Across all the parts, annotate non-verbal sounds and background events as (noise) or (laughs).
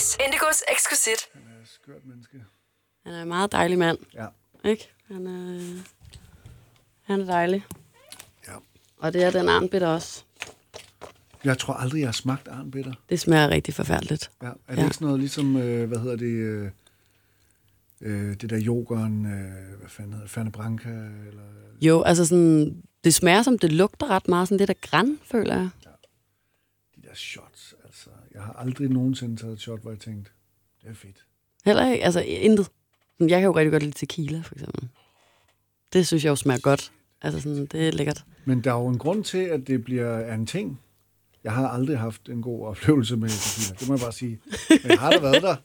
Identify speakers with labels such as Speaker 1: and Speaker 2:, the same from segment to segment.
Speaker 1: Gus, Indigos eksklusivt.
Speaker 2: Han er et skørt menneske.
Speaker 3: Han er en meget dejlig mand,
Speaker 2: Ja.
Speaker 3: ikke? Han er, han er dejlig.
Speaker 2: ja.
Speaker 3: Og det er den arnbitter også.
Speaker 2: Jeg tror aldrig, jeg har smagt arnbitter.
Speaker 3: Det smager rigtig forfærdeligt.
Speaker 2: Ja. Er det
Speaker 3: Ja.
Speaker 2: ikke sådan noget ligesom, øh, hvad hedder det, øh, øh, det der yoghurt, øh, hvad fanden hedder det, Fanta Branca, eller
Speaker 3: Jo, altså sådan, det smager som, det lugter ret meget sådan lidt af græn, føler jeg.
Speaker 2: de der shots. Jeg har aldrig nogensinde taget et shot, hvor jeg tænkte, det er fedt.
Speaker 3: Heller ikke, altså intet. Jeg kan jo rigtig godt lide tequila, for eksempel. Det synes jeg jo smager godt. Altså sådan, det er lækkert.
Speaker 2: Men der er jo en grund til, at det bliver er en ting. Jeg har aldrig haft en god oplevelse med tequila. Det må jeg bare sige. Men jeg har da været der.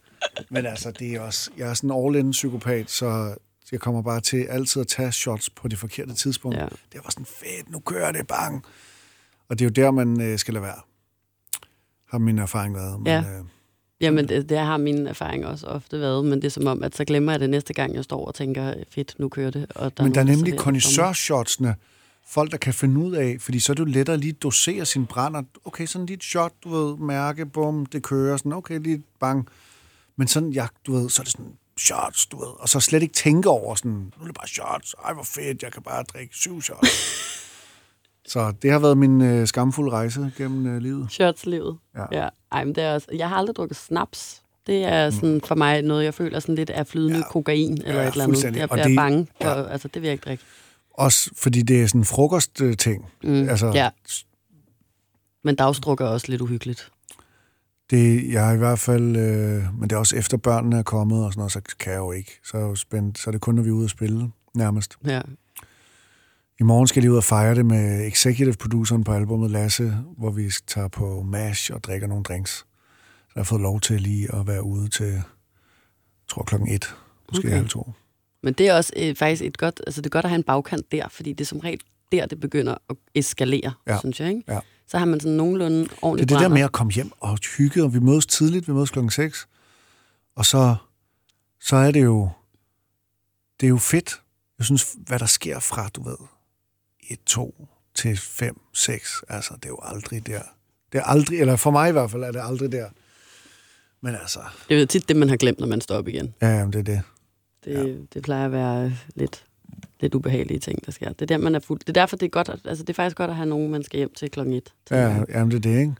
Speaker 2: Men altså, det er også... Jeg er sådan en all-in psykopat, så jeg kommer bare til altid at tage shots på det forkerte tidspunkt.
Speaker 3: Ja.
Speaker 2: Det var sådan fedt, nu kører det, bang. Og det er jo der, man øh, skal lade være. Har min erfaring været. Men,
Speaker 3: Ja.
Speaker 2: øh,
Speaker 3: Jamen, det, det har min erfaring også ofte været, men det er som om, at så glemmer jeg det næste gang, jeg står og tænker, fedt, nu kører det. Og der
Speaker 2: Men der er nemlig connoisseur-shotsene. Folk, der kan finde ud af, fordi så er det jo lettere lige at dosere sin brænder. Okay, sådan lige et shot, du ved, mærke, bum, det kører, sådan, okay, lige bang. Men sådan, ja, du ved, så er det sådan, shots, du ved, og så slet ikke tænke over sådan, nu er det bare shots, ej, hvor fedt, jeg kan bare drikke syv shots. (laughs) så det har været min øh, skamfulde rejse gennem øh, livet.
Speaker 3: Shotslivet.
Speaker 2: Ja.
Speaker 3: ja. Ej, men det er også, jeg har aldrig drukket snaps. Det er sådan for mig noget, jeg føler sådan lidt af flydende
Speaker 2: Ja.
Speaker 3: kokain eller
Speaker 2: Ja,
Speaker 3: et eller andet. Jeg
Speaker 2: Og
Speaker 3: bliver
Speaker 2: det-
Speaker 3: bange for,
Speaker 2: ja.
Speaker 3: altså det vil jeg ikke drikke.
Speaker 2: Også fordi det er sådan en frokostting.
Speaker 3: Mm.
Speaker 2: Altså,
Speaker 3: Ja. Men dagsdruk er også lidt uhyggeligt.
Speaker 2: Det, jeg i hvert fald, øh, men det er også efter børnene er kommet og sådan noget, så kan jeg jo ikke. Så er jo spændt, så er det kun, når vi er ude at spille, nærmest.
Speaker 3: Ja.
Speaker 2: I morgen skal jeg lige ud og fejre det med executive produceren på albumet, Lasse, hvor vi tager på MASH og drikker nogle drinks. Så jeg har fået lov til lige at være ude til, jeg tror klokken et, måske
Speaker 3: Okay.
Speaker 2: halv to.
Speaker 3: Men det er også øh, faktisk et godt, altså det er godt at have en bagkant der, fordi det er som regel der, det begynder at eskalere,
Speaker 2: Ja.
Speaker 3: synes jeg. Ikke?
Speaker 2: Ja.
Speaker 3: Så har man sådan nogenlunde
Speaker 2: Det er
Speaker 3: ordentligt
Speaker 2: det der
Speaker 3: brænder.
Speaker 2: med at komme hjem og hygge, og vi mødes tidligt, vi mødes klokken 6, og så, så er det jo, det er jo fedt. Jeg synes, hvad der sker fra, du ved, 1, 2 til 5, 6, altså, det er jo aldrig der. Det er aldrig, eller for mig i hvert fald, er det aldrig der. Men altså,
Speaker 3: Det er jo tit det, man har glemt, når man står op igen.
Speaker 2: ja, jamen, det er det.
Speaker 3: Det, ja. det plejer at være lidt, lidt ubehagelige ting, der sker. Det er, der, man er fuld. det er derfor, det er, godt, at, altså, det er faktisk godt at have nogen, man skal hjem til klokken et.
Speaker 2: Ja, jamen, det er det, ikke?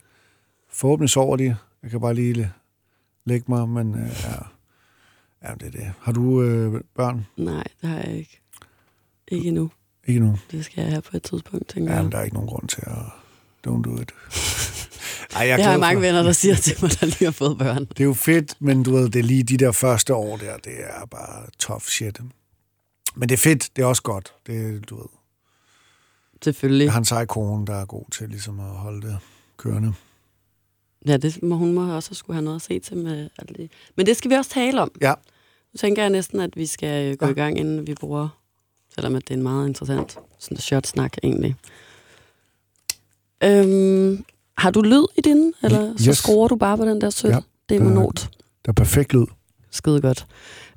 Speaker 2: Forhåbentlig sover de. Jeg kan bare lige lægge mig, men øh, ja. Jamen, det er det. Har du øh, børn?
Speaker 3: Nej, det har jeg ikke. Ikke endnu.
Speaker 2: Ikke nu.
Speaker 3: Det skal jeg have på et tidspunkt, tænker
Speaker 2: Ja,
Speaker 3: jeg.
Speaker 2: men der er ikke nogen grund til at... Don't do it. (laughs) Ej, jeg,
Speaker 3: Jeg har
Speaker 2: for-
Speaker 3: mange venner, der siger til mig, der lige har fået børn.
Speaker 2: Det er jo fedt, men du ved, det er lige de der første år der, det er bare tough shit. Men det er fedt, det er også godt. Det, du ved,
Speaker 3: Selvfølgelig.
Speaker 2: jeg har en sej kone, der er god til ligesom at holde det kørende.
Speaker 3: Ja, det må, hun må også skulle have noget at se til med alt det. Men det skal vi også tale om.
Speaker 2: Ja.
Speaker 3: Nu tænker jeg næsten, at vi skal øh, gå
Speaker 2: ja.
Speaker 3: i gang, inden vi bruger, selvom at det er en meget interessant sådan shot-snak egentlig. Øhm, har du lyd i din, eller så
Speaker 2: Yes.
Speaker 3: skruer du bare på den der sød?
Speaker 2: Ja,
Speaker 3: det er
Speaker 2: der-
Speaker 3: monot.
Speaker 2: Der er perfekt lyd.
Speaker 3: Skide godt.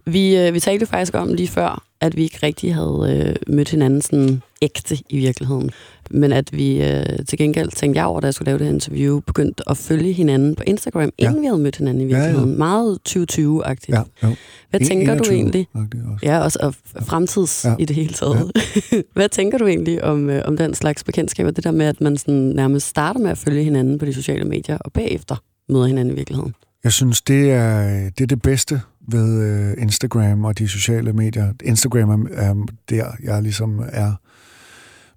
Speaker 3: Vi, øh, vi talte faktisk om lige før, at vi ikke rigtig havde øh, mødt hinanden sådan ægte i virkeligheden. Men at vi øh, til gengæld tænkte jeg over, da jeg skulle lave det her interview, begyndte at følge hinanden på Instagram,
Speaker 2: Ja.
Speaker 3: inden vi havde mødt hinanden i
Speaker 2: Ja, ja.
Speaker 3: virkeligheden. Meget 2020-agtigt.
Speaker 2: Ja, jo.
Speaker 3: Hvad tænker du
Speaker 2: 21
Speaker 3: egentlig?
Speaker 2: også.
Speaker 3: Ja, også og fremtids
Speaker 2: Ja.
Speaker 3: ja. i det hele taget. Ja. (laughs) Hvad tænker du egentlig om, øh, om den slags bekendtskaber? Det der med, at man sådan nærmest starter med at følge hinanden på de sociale medier, og bagefter møder hinanden i virkeligheden.
Speaker 2: Jeg synes, det er det, er det bedste ved øh, Instagram og de sociale medier. Instagram er, er der, jeg ligesom er.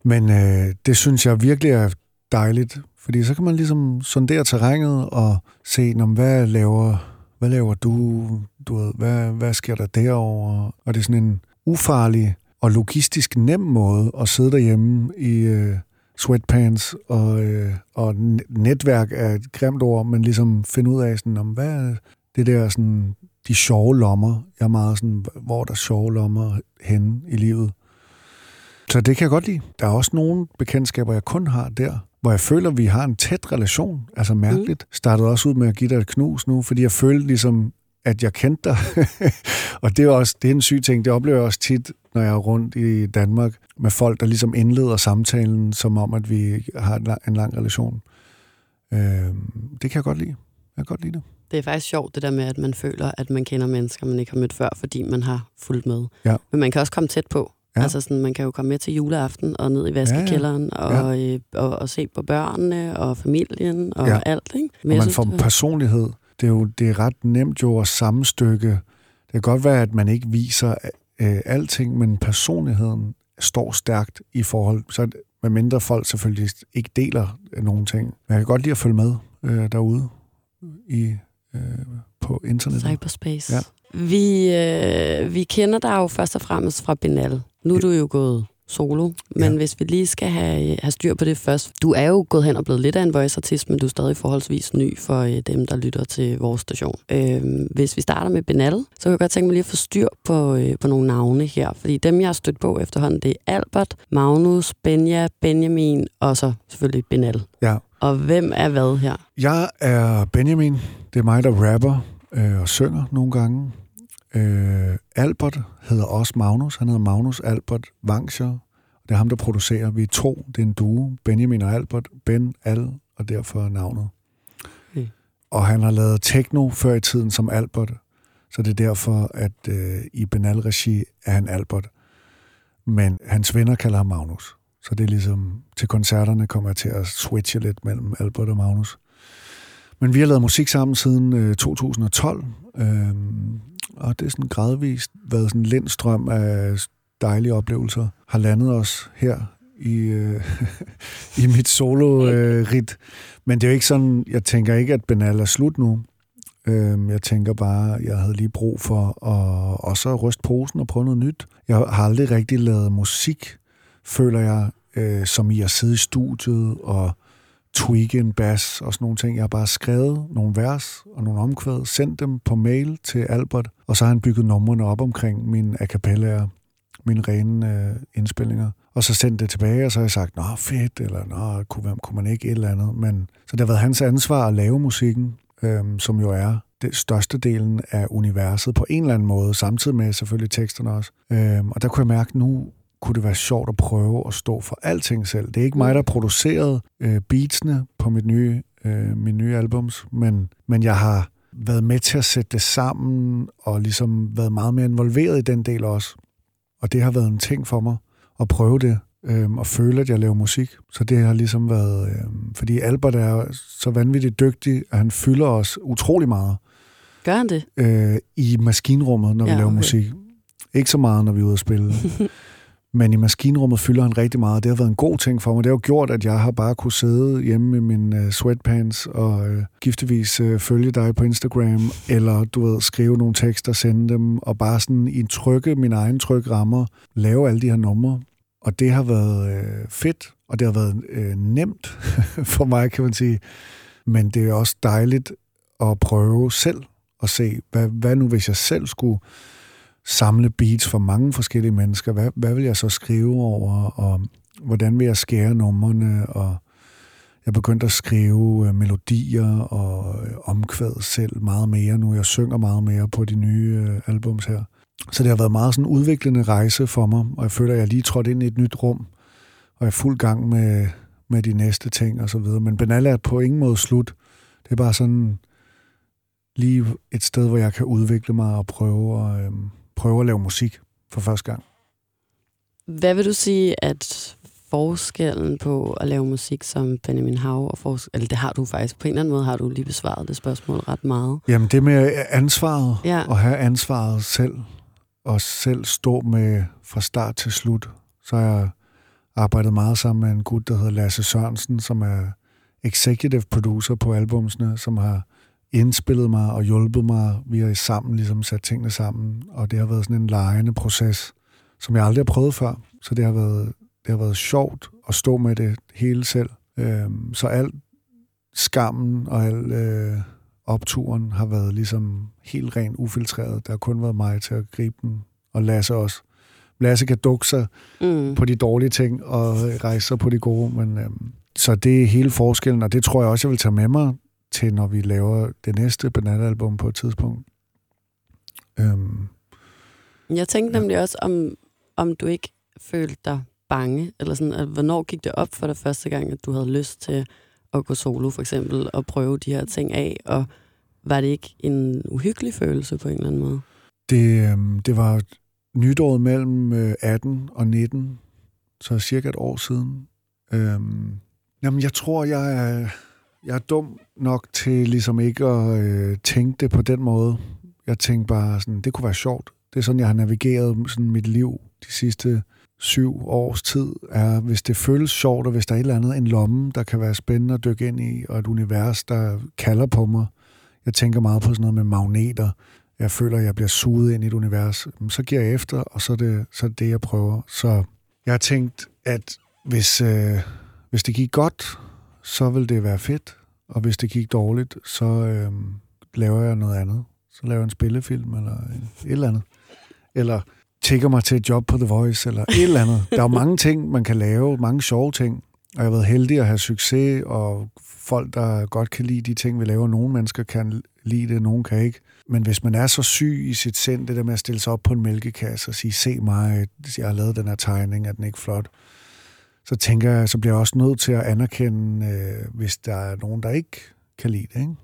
Speaker 2: Men øh, det synes jeg virkelig er dejligt, fordi så kan man ligesom sondere terrænet og se, når, hvad laver hvad laver du? du ved, hvad, hvad sker der derovre? Og det er sådan en ufarlig og logistisk nem måde at sidde derhjemme i øh, sweatpants og, øh, og netværk er et grimt ord, men ligesom finde ud af, sådan, om hvad er det der sådan, de sjove lommer. Jeg er meget sådan, hvor er der sjove lommer henne i livet. Så det kan jeg godt lide. Der er også nogle bekendtskaber, jeg kun har der, hvor jeg føler, at vi har en tæt relation. Altså mærkeligt. Mm. Startede også ud med at give dig et knus nu, fordi jeg følte ligesom, at jeg kendte dig. (laughs) og det er også det er en syg ting. Det oplever jeg også tit, når jeg er rundt i Danmark, med folk, der ligesom indleder samtalen, som om, at vi har en lang, en lang relation. Øh, det kan jeg godt lide. Jeg kan godt lide det.
Speaker 3: Det er faktisk sjovt, det der med, at man føler, at man kender mennesker, man ikke har mødt før, fordi man har fulgt med.
Speaker 2: Ja.
Speaker 3: Men man kan også komme tæt på.
Speaker 2: Ja.
Speaker 3: Altså sådan, man kan jo komme med til juleaften og ned i vaskekælderen ja, ja. Og, øh, og, og se på børnene og familien og
Speaker 2: Ja.
Speaker 3: ja. alt. Ikke? Men
Speaker 2: Og man
Speaker 3: synes,
Speaker 2: får
Speaker 3: det var-
Speaker 2: personlighed. Det er jo det er ret nemt jo at sammenstykke. Det kan godt være, at man ikke viser øh, alting, men personligheden står stærkt i forhold, så med mindre folk selvfølgelig ikke deler øh, nogen ting. Men jeg kan godt lide at følge med øh, derude i, øh, på internettet.
Speaker 3: Cyberspace.
Speaker 2: Ja.
Speaker 3: Vi, øh, vi kender dig jo først og fremmest fra Benal. Nu er du jo gået solo, men
Speaker 2: Ja.
Speaker 3: hvis vi lige skal have, have styr på det først. Du er jo gået hen og blevet lidt af en voice-artist, men du er stadig forholdsvis ny for øh, dem, der lytter til vores station. Øh, hvis vi starter med Benal, så kan jeg godt tænke mig lige at få styr på, øh, på nogle navne her. Fordi dem, jeg har stødt på efterhånden, det er Albert, Magnus, Benja, Benjamin og så selvfølgelig Benal.
Speaker 2: Ja.
Speaker 3: Og hvem er hvad her?
Speaker 2: Jeg er Benjamin. Det er mig, der rapper øh, og synger nogle gange. Øh, Albert hedder også Magnus. Han hedder Magnus Albert Vangscher. Det er ham, der producerer. Vi er to. Det er en duo. Benjamin og Albert. Ben, Al, og derfor navnet.
Speaker 3: Okay.
Speaker 2: Og han har lavet techno før i tiden som Albert. Så det er derfor, at øh, i Benal-regi er han Albert. Men hans venner kalder ham Magnus. Så det er ligesom, til koncerterne kommer jeg til at switche lidt mellem Albert og Magnus. Men vi har lavet musik sammen siden øh, 2012, øh, og det er sådan gradvist været sådan en lindstrøm af dejlige oplevelser. Har landet os her i, øh, (laughs) i mit solo-rit. Men det er jo ikke sådan, jeg tænker ikke, at Benal er slut nu. Øh, jeg tænker bare, jeg havde lige brug for at også ryste posen og prøve noget nyt. Jeg har aldrig rigtig lavet musik, føler jeg, øh, som i at sidde i studiet og tweake en bass og sådan nogle ting. Jeg har bare skrevet nogle vers og nogle omkvæd, sendt dem på mail til Albert, og så har han bygget numrene op omkring mine a cappella, mine rene øh, indspillinger. Og så sendt det tilbage, og så har jeg sagt, nå fedt, eller nå, kunne, kunne man ikke et eller andet. Men, så det har været hans ansvar at lave musikken, øhm, som jo er det største delen af universet på en eller anden måde, samtidig med selvfølgelig teksterne også. Øhm, og der kunne jeg mærke, nu kunne det være sjovt at prøve at stå for alting selv. Det er ikke mig, der har produceret øh, beatsene på mit nye, øh, mit nye albums, men, men jeg har været med til at sætte det sammen, og ligesom været meget mere involveret i den del også. Og det har været en ting for mig at prøve det, øhm, og føle, at jeg laver musik. Så det har ligesom været... Øhm, fordi Albert er så vanvittigt dygtig, at han fylder os utrolig meget
Speaker 3: Gør han det?
Speaker 2: øh, i maskinrummet, når vi
Speaker 3: Ja,
Speaker 2: laver
Speaker 3: okay.
Speaker 2: musik. Ikke så meget, når vi er ude at spille. (laughs) Men i maskinrummet fylder han rigtig meget. Det har været en god ting for mig. Det har jo gjort, at jeg har bare kunne sidde hjemme i min øh, sweatpants og øh, giftevis øh, følge dig på Instagram, eller du ved, skrive nogle tekster, sende dem, og bare sådan i trykke min egen tryk trykrammer, lave alle de her numre. Og det har været øh, fedt, og det har været øh, nemt (laughs) for mig, kan man sige. Men det er også dejligt at prøve selv at se, hvad, hvad nu hvis jeg selv skulle samle beats for mange forskellige mennesker, hvad, hvad vil jeg så skrive over, og hvordan vil jeg skære numrene, og jeg begyndte at skrive øh, melodier og øh, omkvæd selv meget mere nu. Jeg synger meget mere på de nye øh, albums her. Så det har været meget sådan en udviklende rejse for mig, og jeg føler, at jeg lige trådt ind i et nyt rum, og er fuld gang med, med de næste ting og så videre. Men Benalla er på ingen måde slut. Det er bare sådan lige et sted, hvor jeg kan udvikle mig og prøve at, øhm, prøve at lave musik for første gang.
Speaker 3: Hvad vil du sige, at forskellen på at lave musik som Benjamin Hav, og fors- eller det har du faktisk, på en eller anden måde har du lige besvaret det spørgsmål ret meget.
Speaker 2: Jamen det med ansvaret,
Speaker 3: Ja.
Speaker 2: at have ansvaret selv, og selv stå med fra start til slut, så har jeg arbejdet meget sammen med en gut, der hedder Lasse Sørensen, som er executive producer på albumsene, som har indspillet mig og hjulpet mig. Vi har sammen ligesom sat tingene sammen, og det har været sådan en lejende proces, som jeg aldrig har prøvet før. Så det har været, det har været sjovt at stå med det hele selv. Øhm, så alt skammen og al øh, opturen har været ligesom helt ren ufiltreret. Der har kun været mig til at gribe den, og Lasse også. Lasse kan dukke sig
Speaker 3: Mm.
Speaker 2: på de dårlige ting og rejse sig på de gode. Men, øhm, så det er hele forskellen, og det tror jeg også, jeg vil tage med mig til, når vi laver det næste Banana-album på et tidspunkt. Øhm,
Speaker 3: Jeg tænkte
Speaker 2: Ja.
Speaker 3: nemlig også, om, om du ikke følte dig bange, eller sådan, at hvornår gik det op for dig første gang, at du havde lyst til at gå solo, for eksempel, og prøve de her ting af, og var det ikke en uhyggelig følelse på en eller anden måde?
Speaker 2: Det, øh, det var nytåret mellem 18 øh, og 19, så cirka et år siden. Øhm, jamen, jeg tror, jeg er, jeg er dum nok til ligesom ikke at øh, tænke det på den måde. Jeg tænkte bare sådan, det kunne være sjovt. Det er sådan, jeg har navigeret sådan mit liv de sidste syv års tid, er, hvis det føles sjovt, og hvis der er et eller andet, en lomme, der kan være spændende at dykke ind i, og et univers, der kalder på mig. Jeg tænker meget på sådan noget med magneter. Jeg føler, at jeg bliver suget ind i et univers. Så giver jeg efter, og så er det, så er det, det jeg prøver. Så jeg har tænkt, at hvis, øh, hvis det gik godt, så vil det være fedt, og hvis det gik dårligt, så øh, laver jeg noget andet. Så laver jeg en spillefilm, eller et eller andet. Eller tigger mig til et job på The Voice, eller et eller andet. Der er jo mange ting, man kan lave, mange sjove ting. Og jeg har været heldig at have succes, og folk, der godt kan lide de ting, vi laver. Nogle mennesker kan lide det, nogle kan ikke. Men hvis man er så syg i sit sind, det der med at stille sig op på en mælkekasse og sige, se mig, jeg har lavet den her tegning, er den ikke flot? Så tænker jeg, så bliver jeg også nødt til at anerkende, øh, hvis der er nogen, der ikke kan lide det, ikke?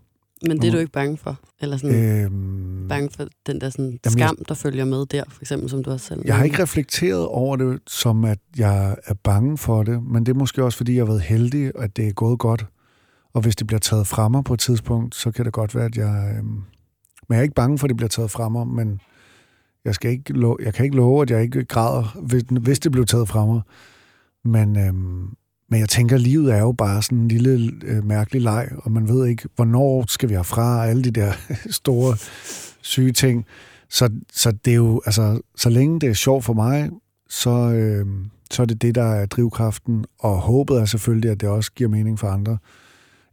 Speaker 3: Men det er du ikke bange for? Eller sådan øhm, bange for den der sådan jamen, skam, der følger med der, for eksempel, som du har selv
Speaker 2: Jeg har ikke reflekteret over det, som at jeg er bange for det, men det er måske også, fordi jeg har været heldig, at det er gået godt. Og hvis det bliver taget fra mig på et tidspunkt, så kan det godt være, at jeg... Øhm, men jeg er ikke bange for, at det bliver taget fra mig, men jeg, skal ikke love, jeg kan ikke love, at jeg ikke græder, hvis, hvis det bliver taget fra mig. Men, øhm, men jeg tænker, livet er jo bare sådan en lille øh, mærkelig leg, og man ved ikke, hvornår skal vi herfra, alle de der (laughs) store syge ting. Så, så det er jo, altså, så længe det er sjovt for mig, så, øh, så er det det, der er drivkraften, og håbet er selvfølgelig, at det også giver mening for andre.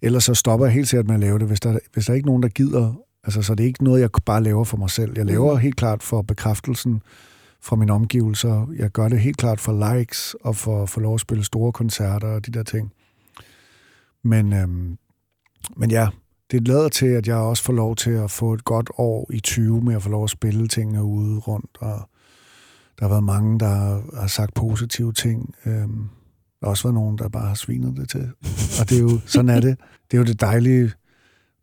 Speaker 2: Ellers så stopper jeg helt sikkert med at lave det, hvis der, hvis der er ikke nogen, der gider. Altså, så det er ikke noget, jeg bare laver for mig selv. Jeg laver mm. helt klart for bekræftelsen, fra mine omgivelser. Jeg gør det helt klart for likes og for at få lov at spille store koncerter og de der ting. Men, øhm, men ja, det lader til, at jeg også får lov til at få et godt år i 20 med at få lov at spille tingene ude rundt. Og der har været mange, der har sagt positive ting. Øhm, der har også været nogen, der bare har svinet det til. (laughs) Og det er jo, sådan er det. Det er jo det dejlige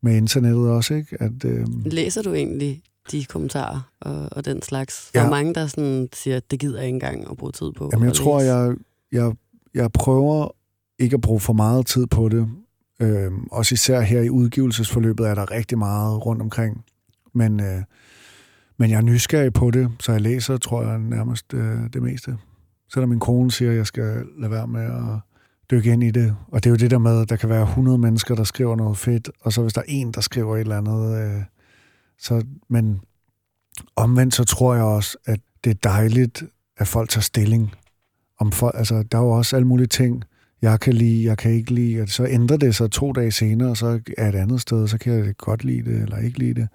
Speaker 2: med internettet også, ikke? At, øhm,
Speaker 3: Læser du egentlig de kommentarer og, og den slags. Ja. Der er mange, der sådan siger, at det gider jeg ikke engang at bruge tid på.
Speaker 2: Jamen, jeg tror, jeg, jeg, jeg prøver ikke at bruge for meget tid på det. Øhm, også især her i udgivelsesforløbet er der rigtig meget rundt omkring. Men, øh, men jeg er nysgerrig på det, så jeg læser, tror jeg, nærmest øh, det meste. Selvom min kone siger, at jeg skal lade være med at dykke ind i det. Og det er jo det der med, at der kan være 100 mennesker, der skriver noget fedt, og så hvis der er en, der skriver et eller andet... Øh, så, men omvendt så tror jeg også, at det er dejligt, at folk tager stilling. Om folk, altså, der er jo også alle mulige ting, jeg kan lide, jeg kan ikke lide, og så ændrer det sig to dage senere, og så er et andet sted, så kan jeg godt lide det, eller ikke lide det.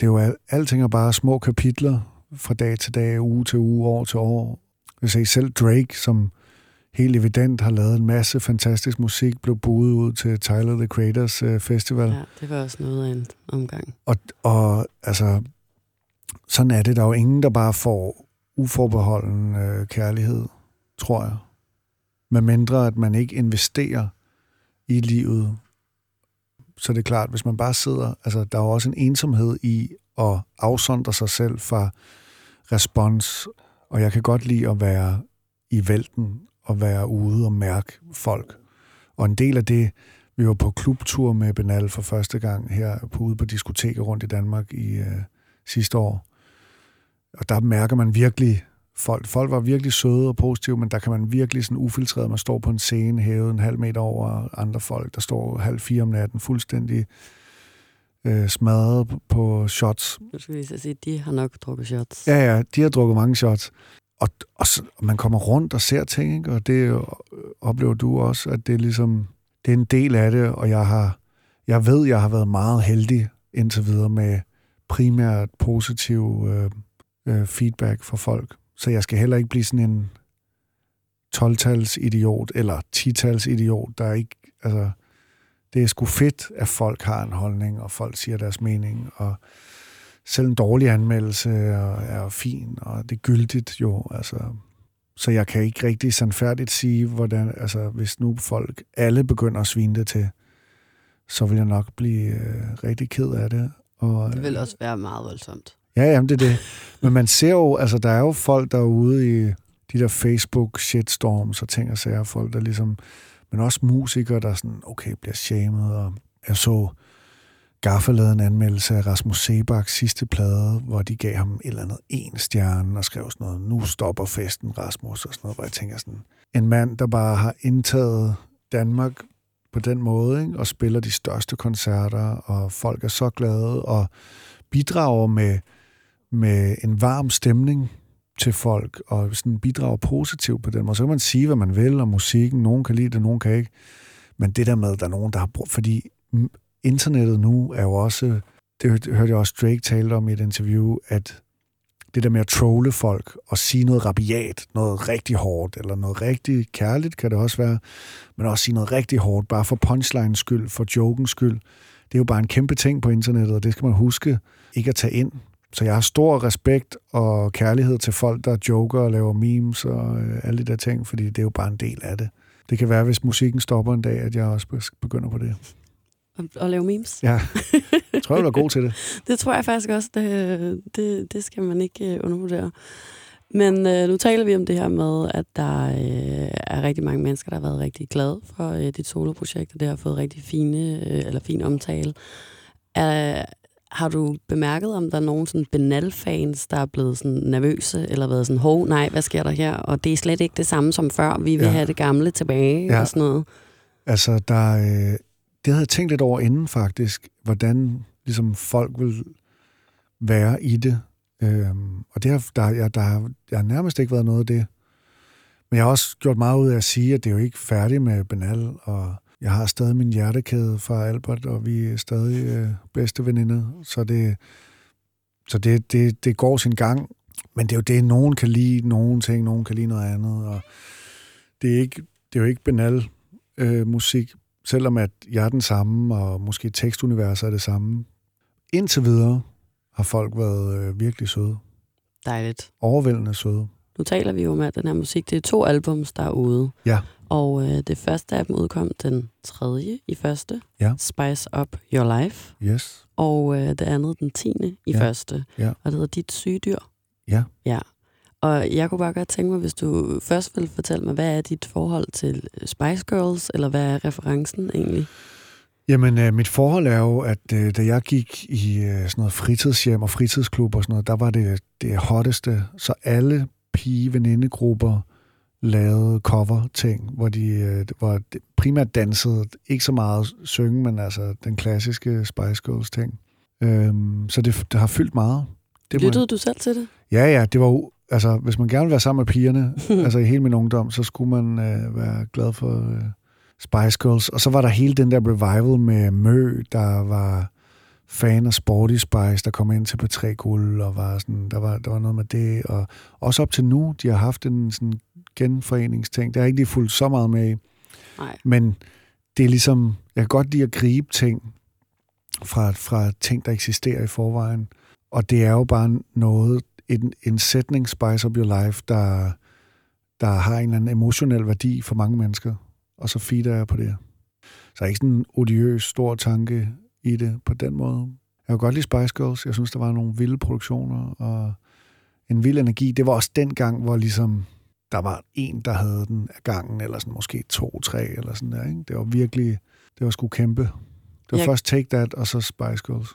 Speaker 2: Det er jo, alting er bare små kapitler fra dag til dag, uge til uge, år til år. Hvis jeg selv Drake, som helt evident har lavet en masse fantastisk musik, blev budet ud til Tyler, the Creators uh, Festival.
Speaker 3: Ja, det var også noget af en omgang.
Speaker 2: Og, og altså, sådan er det. Der er jo ingen, der bare får uforbeholden uh, kærlighed, tror jeg. Med mindre, at man ikke investerer i livet. Så det er klart, hvis man bare sidder... Altså, der er jo også en ensomhed i at afsondre sig selv fra respons. Og jeg kan godt lide at være i vælten at være ude og mærke folk. Og en del af det, vi var på klubtur med Benal for første gang her på, ude på diskoteker rundt i Danmark i øh, sidste år. Og der mærker man virkelig folk. Folk var virkelig søde og positive, men der kan man virkelig sådan ufiltreret, man står på en scene hævet en halv meter over andre folk, der står halv fire om natten fuldstændig øh, smadret på shots.
Speaker 3: Nu skal vi sige, de har nok drukket shots.
Speaker 2: Ja, ja, de har drukket mange shots og, og, og man kommer rundt og ser ting, ikke? og det oplever du også, at det er ligesom, det er en del af det, og jeg har, jeg ved, jeg har været meget heldig indtil videre med primært positiv øh, øh, feedback fra folk. Så jeg skal heller ikke blive sådan en 12-tals idiot, eller 10-tals idiot, der ikke, altså, det er sgu fedt, at folk har en holdning, og folk siger deres mening, og selv en dårlig anmeldelse er, er fin, og det er gyldigt jo. Altså, så jeg kan ikke rigtig sandfærdigt sige, hvordan, altså, hvis nu folk alle begynder at svine det til, så vil jeg nok blive øh, rigtig ked af det. Og,
Speaker 3: Det vil også være meget voldsomt.
Speaker 2: Ja, jamen det er det. Men man ser jo, altså der er jo folk derude i de der Facebook shitstorms og ting og sager, folk der ligesom, men også musikere, der sådan, okay, bliver shamed, og jeg så Gaffa lavede en anmeldelse af Rasmus Sebaks sidste plade, hvor de gav ham et eller andet en stjerne og skrev sådan noget, nu stopper festen, Rasmus, og sådan noget, hvor jeg tænker sådan, en mand, der bare har indtaget Danmark på den måde, ikke? og spiller de største koncerter, og folk er så glade, og bidrager med, med en varm stemning til folk, og sådan bidrager positivt på den måde. Så kan man sige, hvad man vil om musikken. Nogen kan lide det, nogen kan ikke. Men det der med, at der er nogen, der har brugt... Fordi internettet nu er jo også... Det hørte jeg også Drake tale om i et interview, at det der med at trolle folk og sige noget rabiat, noget rigtig hårdt, eller noget rigtig kærligt kan det også være, men også sige noget rigtig hårdt, bare for punchlines skyld, for jokens skyld. Det er jo bare en kæmpe ting på internettet, og det skal man huske ikke at tage ind. Så jeg har stor respekt og kærlighed til folk, der joker og laver memes og øh, alle de der ting, fordi det er jo bare en del af det. Det kan være, hvis musikken stopper en dag, at jeg også begynder på det.
Speaker 3: At lave memes?
Speaker 2: Ja, jeg tror, jeg er god til det. (laughs)
Speaker 3: det tror jeg faktisk også. Det, det, det skal man ikke øh, undervurdere. Men øh, nu taler vi om det her med, at der øh, er rigtig mange mennesker, der har været rigtig glade for øh, dit soloprojekt, og det har fået rigtig fine, øh, eller fin omtale. Er, har du bemærket, om der er nogen sådan Benal-fans, der er blevet sådan nervøse, eller været sådan, hov, nej, hvad sker der her? Og det er slet ikke det samme som før, vi vil ja. have det gamle tilbage, ja. og sådan noget.
Speaker 2: Altså, der, øh, det havde jeg tænkt lidt over inden faktisk, hvordan ligesom folk vil være i det. Øhm, og det har, der, jeg, der, har, der har nærmest ikke været noget af det. Men jeg har også gjort meget ud af at sige, at det er jo ikke færdigt med Benal, og jeg har stadig min hjertekæde fra Albert, og vi er stadig øh, bedste veninder. Så, det, så det, det, det går sin gang. Men det er jo det, nogen kan lide nogen ting, nogen kan lide noget andet. Og det er, ikke, det er jo ikke banal øh, musik, selvom at jeg er den samme, og måske tekstuniverset er det samme. Indtil videre har folk været øh, virkelig søde.
Speaker 3: Dejligt.
Speaker 2: Overvældende søde.
Speaker 3: Nu taler vi jo om, at den her musik, det er to albums, der er ude.
Speaker 2: Ja.
Speaker 3: Og øh, det første af dem udkom den tredje i første,
Speaker 2: ja.
Speaker 3: Spice Up Your Life.
Speaker 2: Yes.
Speaker 3: Og øh, det andet den tiende i
Speaker 2: ja.
Speaker 3: første.
Speaker 2: Ja.
Speaker 3: Og det hedder Dit syge dyr.
Speaker 2: Ja.
Speaker 3: Ja. Og jeg kunne bare godt tænke mig, hvis du først vil fortælle mig, hvad er dit forhold til Spice Girls, eller hvad er referencen egentlig?
Speaker 2: Jamen, øh, mit forhold er jo, at øh, da jeg gik i øh, sådan noget fritidshjem og fritidsklub og sådan noget, der var det det hotteste. Så alle pige-venindegrupper lavede cover-ting, hvor de øh, hvor primært dansede, ikke så meget synge, men altså den klassiske Spice Girls-ting. Øhm, så det, det har fyldt meget.
Speaker 3: Det Lyttede du selv til det?
Speaker 2: Ja, ja, det var jo, altså, hvis man gerne vil være sammen med pigerne, (laughs) altså i hele min ungdom, så skulle man øh, være glad for øh, Spice Girls. Og så var der hele den der revival med Mø, der var fan af Sporty Spice, der kom ind til P3 Guld, og var sådan, der, var, der var noget med det. Og også op til nu, de har haft en sådan genforeningsting. Det har ikke lige fulgt så meget med
Speaker 3: Nej.
Speaker 2: Men det er ligesom, jeg kan godt lide at gribe ting fra, fra ting, der eksisterer i forvejen. Og det er jo bare noget, en, en sætning, Spice Up Your Life, der, der har en eller anden emotionel værdi for mange mennesker. Og så feeder jeg på det. Så er ikke sådan en odiøs, stor tanke i det på den måde. Jeg kan godt lide Spice Girls. Jeg synes, der var nogle vilde produktioner og en vild energi. Det var også den gang, hvor ligesom der var en, der havde den af gangen, eller sådan måske to, tre, eller sådan der. Ikke? Det var virkelig, det var sgu kæmpe. Det var jeg, først Take That, og så Spice Girls.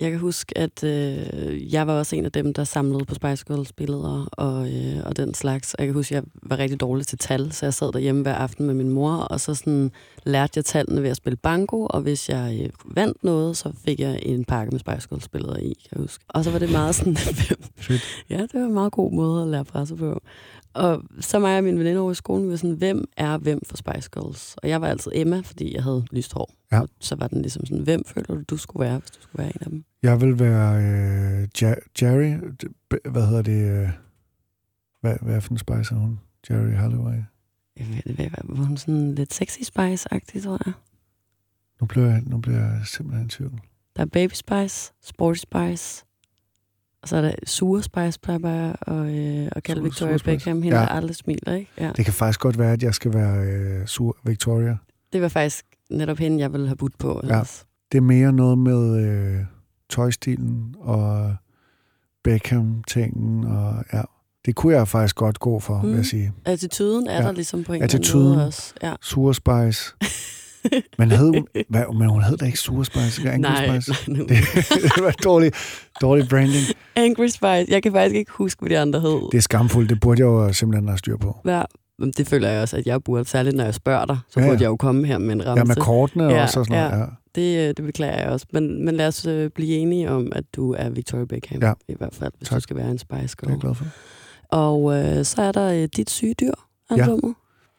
Speaker 3: Jeg kan huske, at øh, jeg var også en af dem, der samlede på Spice Girls billeder og, øh, og den slags. Og jeg kan huske, at jeg var rigtig dårlig til tal, så jeg sad derhjemme hver aften med min mor, og så sådan lærte jeg tallene ved at spille banko, og hvis jeg øh, vandt noget, så fik jeg en pakke med Spice Girls billeder i, kan jeg huske. Og så var det meget sådan... (laughs) ja, det var en meget god måde at lære presse på. Og så mig og min veninde over i skolen, vi var sådan, hvem er hvem for Spice Girls? Og jeg var altid Emma, fordi jeg havde lyst hår.
Speaker 2: Ja.
Speaker 3: Og så var den ligesom sådan, hvem føler du, du skulle være, hvis du skulle være en af dem?
Speaker 2: Jeg vil være øh, ja- Jerry. Hvad hedder det? Øh, hvad, hvad for en Spice er hun? Jerry Holloway.
Speaker 3: Jeg ved, hvad, var hun sådan lidt sexy Spice-agtig, tror jeg?
Speaker 2: Nu bliver jeg, nu bliver jeg simpelthen i tvivl.
Speaker 3: Der er Baby Spice, Sporty Spice, og så er der sure Spice, bare og, øh, og kalde Victoria Beckham. Hende, ja. der aldrig smiler, ikke? Ja.
Speaker 2: Det kan faktisk godt være, at jeg skal være øh, sur Victoria.
Speaker 3: Det var faktisk netop hende, jeg ville have budt på.
Speaker 2: Ja. Det er mere noget med øh, tøjstilen og Beckham-tingen, og ja, det kunne jeg faktisk godt gå for, mm. vil jeg sige.
Speaker 3: Attituden er ja. der ligesom på en
Speaker 2: Attituden,
Speaker 3: eller anden måde også. Ja.
Speaker 2: Surspice. (laughs) (laughs) Men, hed hun, hvad, men hun hed da ikke Surspice, Angry
Speaker 3: nej,
Speaker 2: Spice.
Speaker 3: nej, nu.
Speaker 2: Det, (laughs) det var dårlig, dårlig branding.
Speaker 3: Angry Spice. Jeg kan faktisk ikke huske, hvad de andre hed.
Speaker 2: Det er skamfuldt. Det burde jeg jo simpelthen have styr på.
Speaker 3: Ja, men det føler jeg også, at jeg burde, særligt når jeg spørger dig, så
Speaker 2: Ja,
Speaker 3: burde
Speaker 2: ja.
Speaker 3: jeg jo komme her med en ramse.
Speaker 2: Ja, med kortene
Speaker 3: Ja,
Speaker 2: også og sådan noget.
Speaker 3: ja.
Speaker 2: Ja.
Speaker 3: Det, øh, det beklager jeg også. Men, men lad os øh, blive enige om, at du er Victoria Beckham.
Speaker 2: Ja.
Speaker 3: I hvert fald, hvis
Speaker 2: Tak.
Speaker 3: du skal være en Spice
Speaker 2: Det er jeg
Speaker 3: Girl.
Speaker 2: glad for.
Speaker 3: Og øh, så er der øh, dit syge dyr albumet.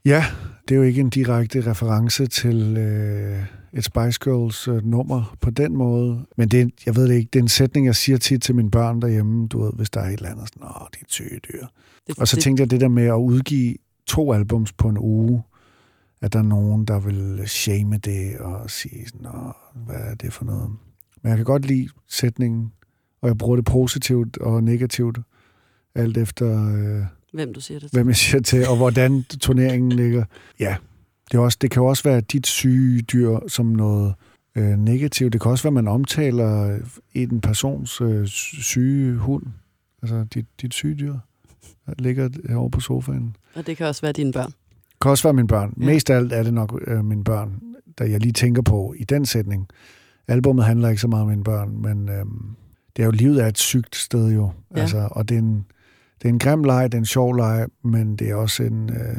Speaker 2: Ja, det er jo ikke en direkte reference til øh, et Spice Girls øh, nummer på den måde. Men det er, jeg ved det ikke, det er en sætning, jeg siger tit til mine børn derhjemme, du ved, hvis der er et eller andet sådan, åh, det er syge dyr.
Speaker 3: Det,
Speaker 2: Og så tænkte jeg det der med at udgive to albums på en uge, at der er nogen, der vil shame det og sige sådan, Nå, hvad er det for noget? Men jeg kan godt lide sætningen, og jeg bruger det positivt og negativt, alt efter øh,
Speaker 3: hvem du siger det til.
Speaker 2: hvem jeg siger til, og hvordan turneringen ligger. Ja, det, er også, det kan jo også være dit syge dyr som noget øh, negativt. Det kan også være, at man omtaler en persons øh, syge hund. Altså dit, dit syge dyr, ligger herovre på sofaen.
Speaker 3: Og det kan også være dine børn.
Speaker 2: Det kan også være mine børn.
Speaker 3: Ja.
Speaker 2: Mest af alt er det nok øh, mine børn, der jeg lige tænker på i den sætning. Albummet handler ikke så meget om mine børn, men øh, det er jo livet er et sygt sted jo.
Speaker 3: Ja.
Speaker 2: Altså, og det er, en, det er en grim leg, det er en sjov leg, men det er også en, øh,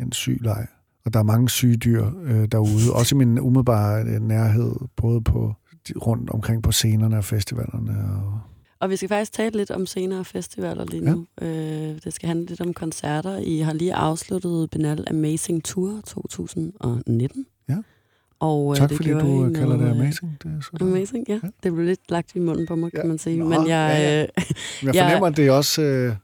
Speaker 2: en syg leg. Og der er mange syge dyr øh, derude, også i min umiddelbare øh, nærhed, både på rundt omkring på scenerne og festivalerne. Og,
Speaker 3: Og vi skal faktisk tale lidt om senere festivaler lige nu. Ja. Øh, det skal handle lidt om koncerter. I har lige afsluttet Benal Amazing Tour 2019.
Speaker 2: Ja.
Speaker 3: Og, øh,
Speaker 2: tak
Speaker 3: det
Speaker 2: fordi du øh, kalder det amazing. Det er så
Speaker 3: Amazing, ja.
Speaker 2: Ja.
Speaker 3: Det blev lidt lagt i munden på mig, kan
Speaker 2: Ja.
Speaker 3: man sige.
Speaker 2: Nå,
Speaker 3: Men jeg,
Speaker 2: ja, ja.
Speaker 3: øh,
Speaker 2: Men jeg fornemmer, (laughs) at det også øh,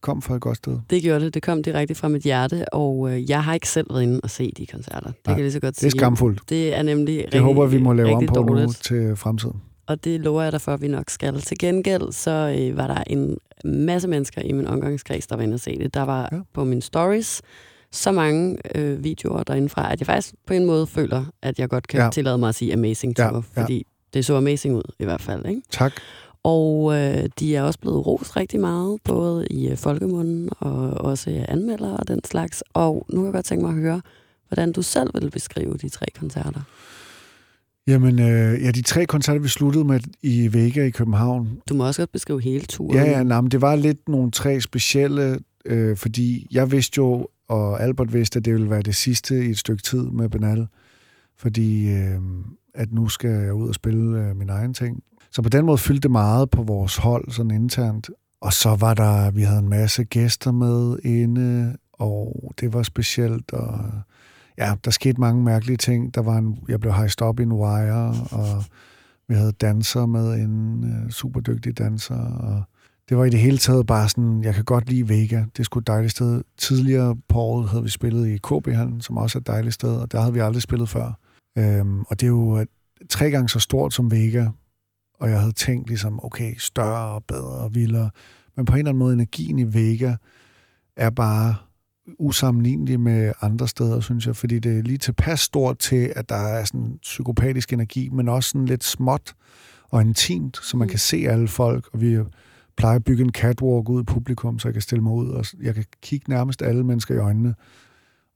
Speaker 2: kom fra et godt sted.
Speaker 3: det gjorde det. Det kom direkte fra mit hjerte, og øh, jeg har ikke selv været inde og se de koncerter. Det
Speaker 2: Nej,
Speaker 3: kan jeg lige så godt
Speaker 2: Det er
Speaker 3: sige.
Speaker 2: skamfuldt.
Speaker 3: Det er nemlig
Speaker 2: Det
Speaker 3: rigtig,
Speaker 2: håber vi må lave om på nu
Speaker 3: dårligt.
Speaker 2: til fremtiden.
Speaker 3: Og det lover jeg dig for, at vi nok skal. Til gengæld, så øh, var der en masse mennesker i min omgangskreds, der var inde og se det. Der var
Speaker 2: Ja.
Speaker 3: ja. på mine stories så mange øh, videoer derindefra, at jeg faktisk på en måde føler, at jeg godt kan
Speaker 2: Ja.
Speaker 3: ja. tillade mig at sige amazing
Speaker 2: Ja,
Speaker 3: tour,
Speaker 2: ja.
Speaker 3: fordi det så amazing ud i hvert fald. Ikke?
Speaker 2: Tak.
Speaker 3: Og øh, de er også blevet rost rigtig meget, både i øh, folkemunden og også øh, anmeldere og den slags. Og nu kan jeg godt tænke mig at høre, hvordan du selv vil beskrive de tre koncerter.
Speaker 2: Jamen, øh, ja, de tre koncerter, vi sluttede med i Vega i København,
Speaker 3: Du må også godt beskrive hele turen.
Speaker 2: Ja, ja, nej, men det var lidt nogle tre specielle, øh, fordi jeg vidste jo, og Albert vidste, at det ville være det sidste i et stykke tid med Benal, fordi øh, at nu skal jeg ud og spille øh, min egen ting. Så på den måde fyldte det meget på vores hold, sådan internt. Og så var der, vi havde en masse gæster med inde, og det var specielt, og ja, der skete mange mærkelige ting. Der var en, jeg blev hejst op i en wire, og vi havde danser med en øh, super dygtig danser, og det var i det hele taget bare sådan, jeg kan godt lide Vega. Det skulle et dejligt sted. Tidligere på året havde vi spillet i KB Hallen, som også er et dejligt sted, og der havde vi aldrig spillet før. Øhm, og det er jo tre gange så stort som Vega, og jeg havde tænkt ligesom, okay, større og bedre og vildere. Men på en eller anden måde, energien i Vega er bare usammenlignelig med andre steder, synes jeg, fordi det er lige tilpas stort til, at der er sådan psykopatisk energi, men også sådan lidt småt og intimt, så man
Speaker 3: Mm.
Speaker 2: kan se alle folk, og vi plejer at bygge en catwalk ud i publikum, så jeg kan stille mig ud, og jeg kan kigge nærmest alle mennesker i øjnene.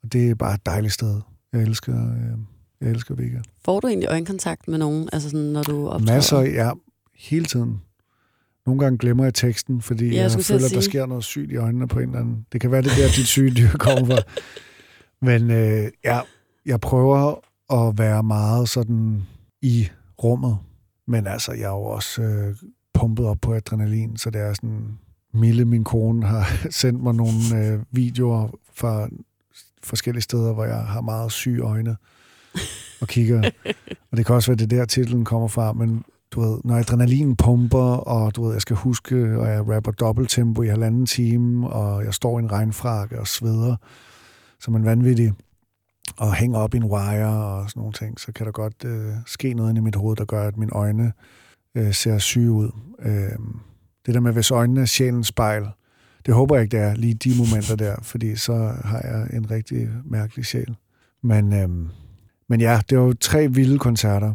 Speaker 2: Og det er bare et dejligt sted. Jeg elsker, øh, jeg elsker Vega.
Speaker 3: Får du egentlig øjenkontakt med nogen, altså sådan, når du optræder?
Speaker 2: Masser, ja, hele tiden. Nogle gange glemmer jeg teksten, fordi
Speaker 3: Ja, jeg
Speaker 2: jeg, føler, at der sker noget sygt i øjnene på en eller anden. Det kan være det der, dit syge dyr kommer fra. Men øh, ja, jeg prøver at være meget sådan i rummet. Men altså, jeg er jo også øh, pumpet op på adrenalin, så det er sådan... Mille, min kone, har (laughs) sendt mig nogle øh, videoer fra forskellige steder, hvor jeg har meget syge øjne og kigger. og det kan også være, det der titlen kommer fra, men du ved, når adrenalin pumper, og du ved, jeg skal huske, og jeg rapper dobbelt tempo i halvanden time, og jeg står i en regnfrakke og sveder som en vanvittig, og hænger op i en wire og sådan nogle ting, så kan der godt øh, ske noget inde i mit hoved, der gør, at mine øjne øh, ser syge ud. Øh, det der med, hvis øjnene er sjælens spejl, det håber jeg ikke, det er lige de momenter der, fordi så har jeg en rigtig mærkelig sjæl. Men øhm, men ja, det var jo tre vilde koncerter.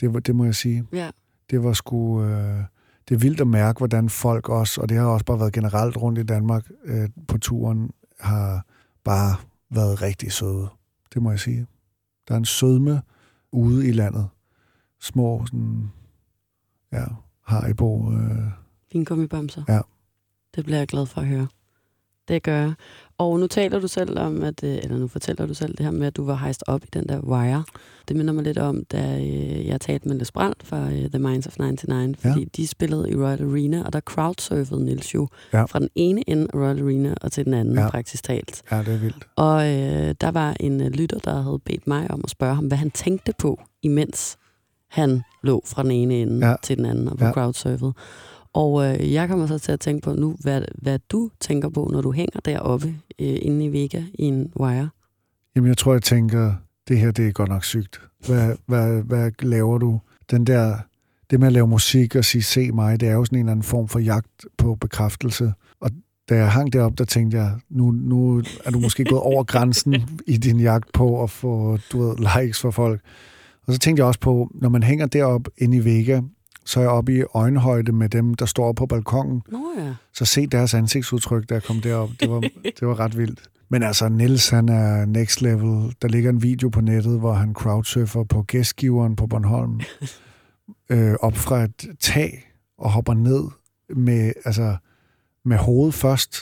Speaker 2: Det, var, det må jeg sige.
Speaker 3: Ja.
Speaker 2: Det var sgu... Øh, det er vildt at mærke, hvordan folk også, og det har også bare været generelt rundt i Danmark øh, på turen, har bare været rigtig søde. Det må jeg sige. Der er en sødme ude i landet. Små, sådan, ja, Haribo. Øh,
Speaker 3: Vingummibamser.
Speaker 2: Ja.
Speaker 3: Det bliver jeg glad for at høre. Det gør jeg. Og nu taler du selv om, at, øh, eller nu fortæller du selv det her med, at du var hejst op i den der wire. Det minder mig lidt om, da øh, jeg talte med Les Brandt fra øh, The Minds of 99, fordi ja. de spillede i Royal Arena, og der crowdsurfede Nils jo ja. fra den ene ende af Royal Arena og til den anden, ja. praktisk talt.
Speaker 2: Ja, det er vildt.
Speaker 3: Og øh, der var en lytter, der havde bedt mig om at spørge ham, hvad han tænkte på, imens han lå fra den ene ende ja. til den anden og på ja. crowdsurfet. Og øh, jeg kommer så til at tænke på nu, hvad, hvad du tænker på, når du hænger deroppe øh, inde i Vega i en wire.
Speaker 2: Jamen, jeg tror, jeg tænker, det her, det er godt nok sygt. Hvad, hvad, hvad laver du? Den der, det med at lave musik og sige, se mig, det er jo sådan en eller anden form for jagt på bekræftelse. Og da jeg hang derop, der tænkte jeg, nu, nu er du måske gået over grænsen i din jagt på at få du ved, likes for folk. Og så tænkte jeg også på, når man hænger derop inde i Vega, så er jeg oppe i øjenhøjde med dem, der står på balkongen.
Speaker 3: Nå ja.
Speaker 2: Så se deres ansigtsudtryk, der kom derop. Det var, (laughs) det var ret vildt. Men altså, Nils han er next level. Der ligger en video på nettet, hvor han crowdsurfer på gæstgiveren på Bornholm. (laughs) øh, op fra et tag og hopper ned med, altså, med hovedet først.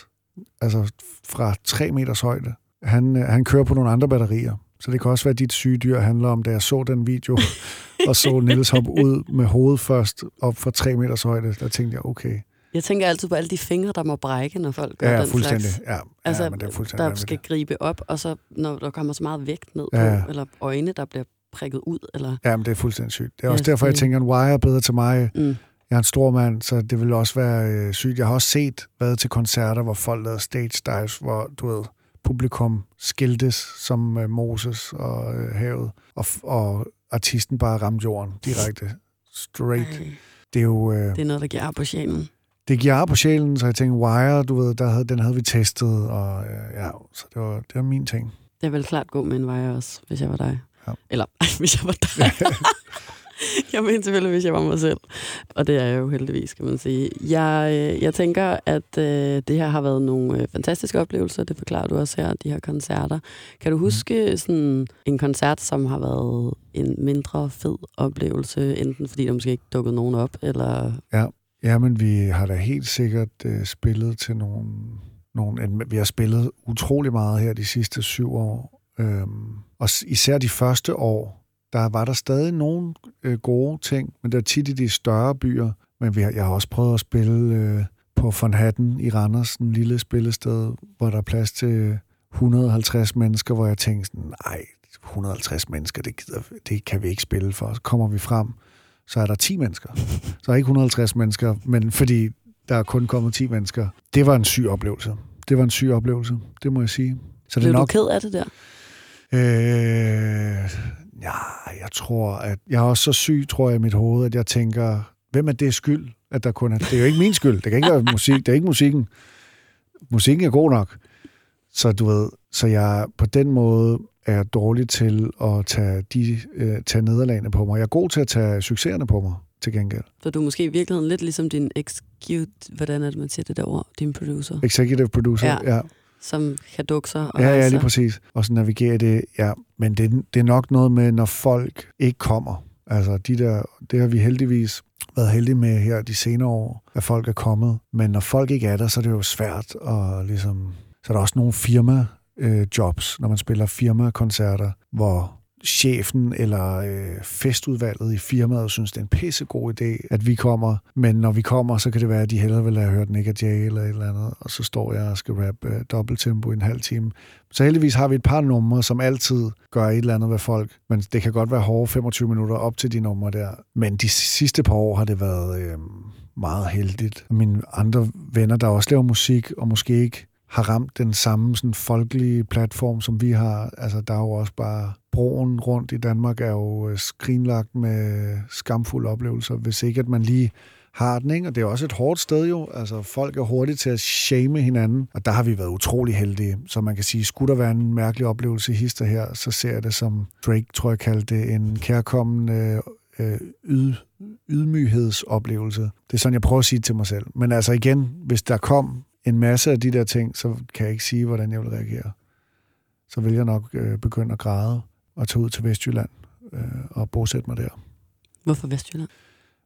Speaker 2: Altså fra tre meters højde. Han, øh, han kører på nogle andre batterier. Så det kan også være, at dit syge dyr handler om, da jeg så den video, og så Niels hoppe ud med hovedet først op fra tre meters højde, der tænkte jeg, okay.
Speaker 3: Jeg tænker altid på alle de fingre, der må brække, når folk gør
Speaker 2: ja,
Speaker 3: den
Speaker 2: fuldstændig.
Speaker 3: slags.
Speaker 2: Ja,
Speaker 3: altså,
Speaker 2: ja, men det er fuldstændig
Speaker 3: der skal gribe op, og så når der kommer så meget vægt ned på,
Speaker 2: Ja.
Speaker 3: eller øjne, der bliver prikket ud, eller...
Speaker 2: Ja, men det er fuldstændig sygt. Det er
Speaker 3: Ja,
Speaker 2: også derfor, jeg tænker, en wire er bedre til mig.
Speaker 3: Mm.
Speaker 2: Jeg er en stor mand, så det vil også være øh, sygt. Jeg har også set, været til koncerter, hvor folk lavede stage dives, hvor du ved, publikum skiltes som øh, Moses og øh, havet, og, og artisten bare ramte jorden direkte. Straight.
Speaker 3: Ej,
Speaker 2: Det er jo... Øh,
Speaker 3: det er noget, der giver på sjælen.
Speaker 2: det giver på sjælen, så jeg tænkte, Wire, du ved, der havde, den havde vi testet, og øh, ja, så det var, det var min ting.
Speaker 3: Det vil klart gå med en vej også, hvis jeg var dig.
Speaker 2: Ja.
Speaker 3: Eller, (laughs) hvis jeg var dig. (laughs) (laughs) jeg mener selvfølgelig, hvis jeg var mig selv. Og det er jeg jo heldigvis, kan man sige. Jeg, øh, jeg tænker, at øh, det her har været nogle øh, fantastiske oplevelser. Det forklarer du også her, de her koncerter. Kan du huske sådan en koncert, som har været en mindre fed oplevelse, enten fordi der måske ikke dukkede nogen op, eller...
Speaker 2: Ja, men vi har da helt sikkert øh, spillet til nogle, nogle... Vi har spillet utrolig meget her de sidste syv år. Øhm, og især de første år, der var der stadig nogle øh, gode ting, men det er tit i de større byer. Men vi har, jeg har også prøvet at spille øh, på Von Hatten i Randers, en lille spillested, hvor der er plads til 150 mennesker, hvor jeg tænkte sådan, nej, 150 mennesker, det, gider, det kan vi ikke spille for. Så kommer vi frem, så er der 10 mennesker. Så er ikke 150 mennesker, men fordi der er kun kommet 10 mennesker. Det var en syg oplevelse. Det var en syg oplevelse, det må jeg sige. Så det
Speaker 3: Blev
Speaker 2: er
Speaker 3: du
Speaker 2: nok...
Speaker 3: ked af det der?
Speaker 2: Øh, ja, jeg tror, at jeg er også så syg, tror jeg, i mit hoved, at jeg tænker, hvem er det skyld, at der kun er... Det er jo ikke min skyld. Det kan ikke være musik. Det er ikke musikken. Musikken er god nok. Så du ved, så jeg på den måde er dårlig til at tage, de, øh, tage nederlagene på mig. Jeg er god til at tage succeserne på mig, til gengæld.
Speaker 3: Så du er måske i virkeligheden lidt ligesom din execute, hvordan er det, man siger det der ord, din producer,
Speaker 2: Executive producer,
Speaker 3: Ja.
Speaker 2: ja.
Speaker 3: Som kan dukke sig og
Speaker 2: Ja, ja, lige præcis. Og så navigere det, ja. Men det, det er nok noget med, når folk ikke kommer. Altså, de der, det har vi heldigvis været heldige med her de senere år, at folk er kommet. Men når folk ikke er der, så er det jo svært at ligesom... Så er der også nogle firma øh, jobs, når man spiller firmakoncerter, hvor chefen eller øh, festudvalget i firmaet synes, det er en pissegod idé, at vi kommer. Men når vi kommer, så kan det være, at de hellere vil have hørt Nick og Jay eller et eller andet, og så står jeg og skal rappe øh, dobbelttempo i en halv time. Så heldigvis har vi et par numre, som altid gør et eller andet ved folk. Men det kan godt være hårde 25 minutter op til de numre der. Men de sidste par år har det været øh, meget heldigt. Mine andre venner, der også laver musik, og måske ikke har ramt den samme sådan folkelige platform, som vi har. Altså, der er jo også bare... Broen rundt i Danmark er jo øh, skrinlagt med skamfulde oplevelser. Hvis ikke, at man lige har den, ikke? Og det er også et hårdt sted jo. Altså, folk er hurtige til at shame hinanden, og der har vi været utrolig heldige. Så man kan sige, skulle der være en mærkelig oplevelse i hister her, så ser jeg det som Drake, tror jeg kaldte det, en kærkommende øh, yd, ydmyghedsoplevelse. Det er sådan, jeg prøver at sige det til mig selv. Men altså igen, hvis der kom en masse af de der ting, så kan jeg ikke sige, hvordan jeg vil reagere. Så vil jeg nok øh, begynde at græde og tage ud til Vestjylland øh, og bosætte mig der.
Speaker 3: Hvorfor Vestjylland?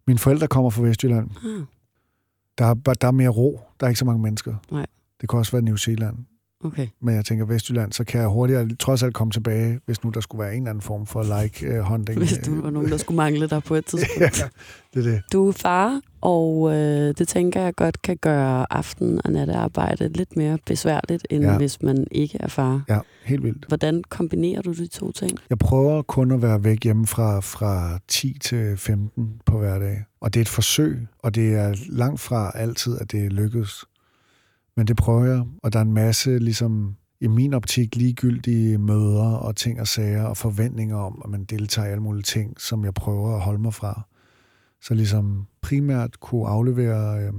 Speaker 2: Mine forældre kommer fra Vestjylland.
Speaker 3: Ah,
Speaker 2: Der er, der er mere ro. Der er ikke så mange mennesker.
Speaker 3: Nej.
Speaker 2: Det kan også være New Zealand.
Speaker 3: Okay.
Speaker 2: Men jeg tænker, Vestjylland, så kan jeg hurtigere trods alt komme tilbage, hvis nu der skulle være en eller anden form for like-hunting.
Speaker 3: Hvis du var nogen, der skulle mangle dig på et tidspunkt. (laughs)
Speaker 2: ja, det er det.
Speaker 3: Du er far, og øh, det tænker jeg godt kan gøre aften- og nattearbejde lidt mere besværligt, end
Speaker 2: Ja.
Speaker 3: ja. hvis man ikke er far.
Speaker 2: Ja, helt vildt.
Speaker 3: Hvordan kombinerer du de to ting?
Speaker 2: Jeg prøver kun at være væk hjemmefra fra 10 til 15 på hverdag. Og det er et forsøg, og det er langt fra altid, at det lykkes. Men det prøver jeg, og der er en masse, ligesom i min optik, ligegyldige møder og ting og sager og forventninger om, at man deltager i alle mulige ting, som jeg prøver at holde mig fra. Så ligesom primært kunne aflevere øh,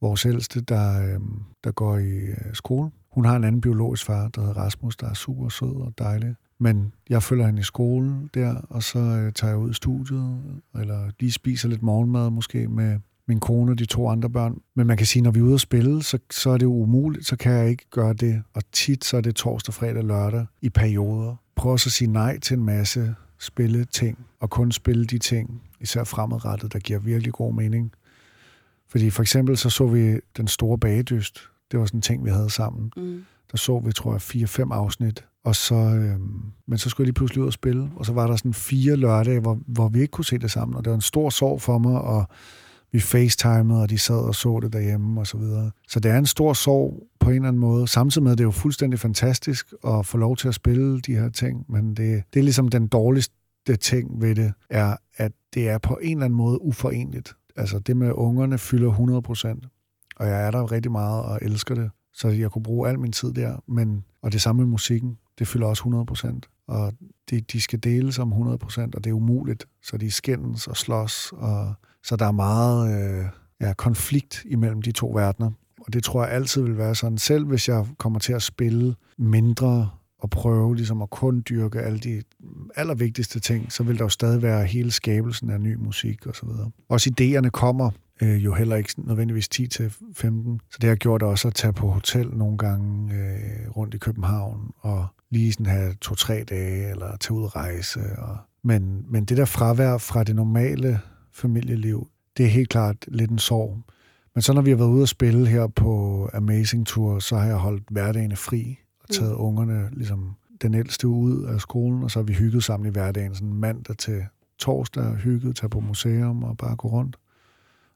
Speaker 2: vores ældste, der, øh, der går i øh, skole. Hun har en anden biologisk far, der hedder Rasmus, der er super sød og dejlig. Men jeg følger hende i skole der, og så øh, tager jeg ud i studiet, eller lige spiser lidt morgenmad måske med min kone og de to andre børn. Men man kan sige, når vi er ude at spille, så, så er det umuligt, så kan jeg ikke gøre det. Og tit så er det torsdag, fredag, lørdag i perioder. Prøv også at sige nej til en masse spille ting, og kun spille de ting, især fremadrettet, der giver virkelig god mening. Fordi for eksempel så så vi Den Store Bagedyst. Det var sådan en ting, vi havde sammen
Speaker 3: Mm.
Speaker 2: der så vi, tror jeg, fire-fem afsnit. Og så, øhm, men så skulle jeg lige pludselig ud og spille, og så var der sådan fire lørdage, hvor, hvor vi ikke kunne se det sammen, og det var en stor sorg for mig, og vi facetimede, og de sad og så det derhjemme, og så videre. Så det er en stor sorg på en eller anden måde. Samtidig med, at det er jo fuldstændig fantastisk at få lov til at spille de her ting, men det, det er ligesom den dårligste ting ved det, er, at det er på en eller anden måde uforenligt. Altså det med ungerne fylder 100 procent, og jeg er der rigtig meget og elsker det, så jeg kunne bruge al min tid der. Men, og det samme med musikken, det fylder også 100 procent. Og de, de skal deles om 100 procent, og det er umuligt. Så de skændes og slås, og så der er meget øh, ja, konflikt imellem de to verdener. Og det tror jeg altid vil være sådan. Selv hvis jeg kommer til at spille mindre og prøve ligesom at kun dyrke alle de allervigtigste ting, så vil der jo stadig være hele skabelsen af ny musik og så videre. Også idéerne kommer øh, jo heller ikke nødvendigvis 10 til 15. Så det har gjort også at tage på hotel nogle gange øh, rundt i København og lige sådan have to-tre dage eller tage ud og rejse. Og, men, men det der fravær fra det normale familieliv, det er helt klart lidt en sorg. Men så når vi har været ude at spille her på Amazing Tour, så har jeg holdt hverdagene fri og taget mm. ungerne ligesom den ældste ud af skolen, og så har vi hygget sammen i hverdagen, sådan mandag til torsdag, hygget, tage på museum og bare gå rundt,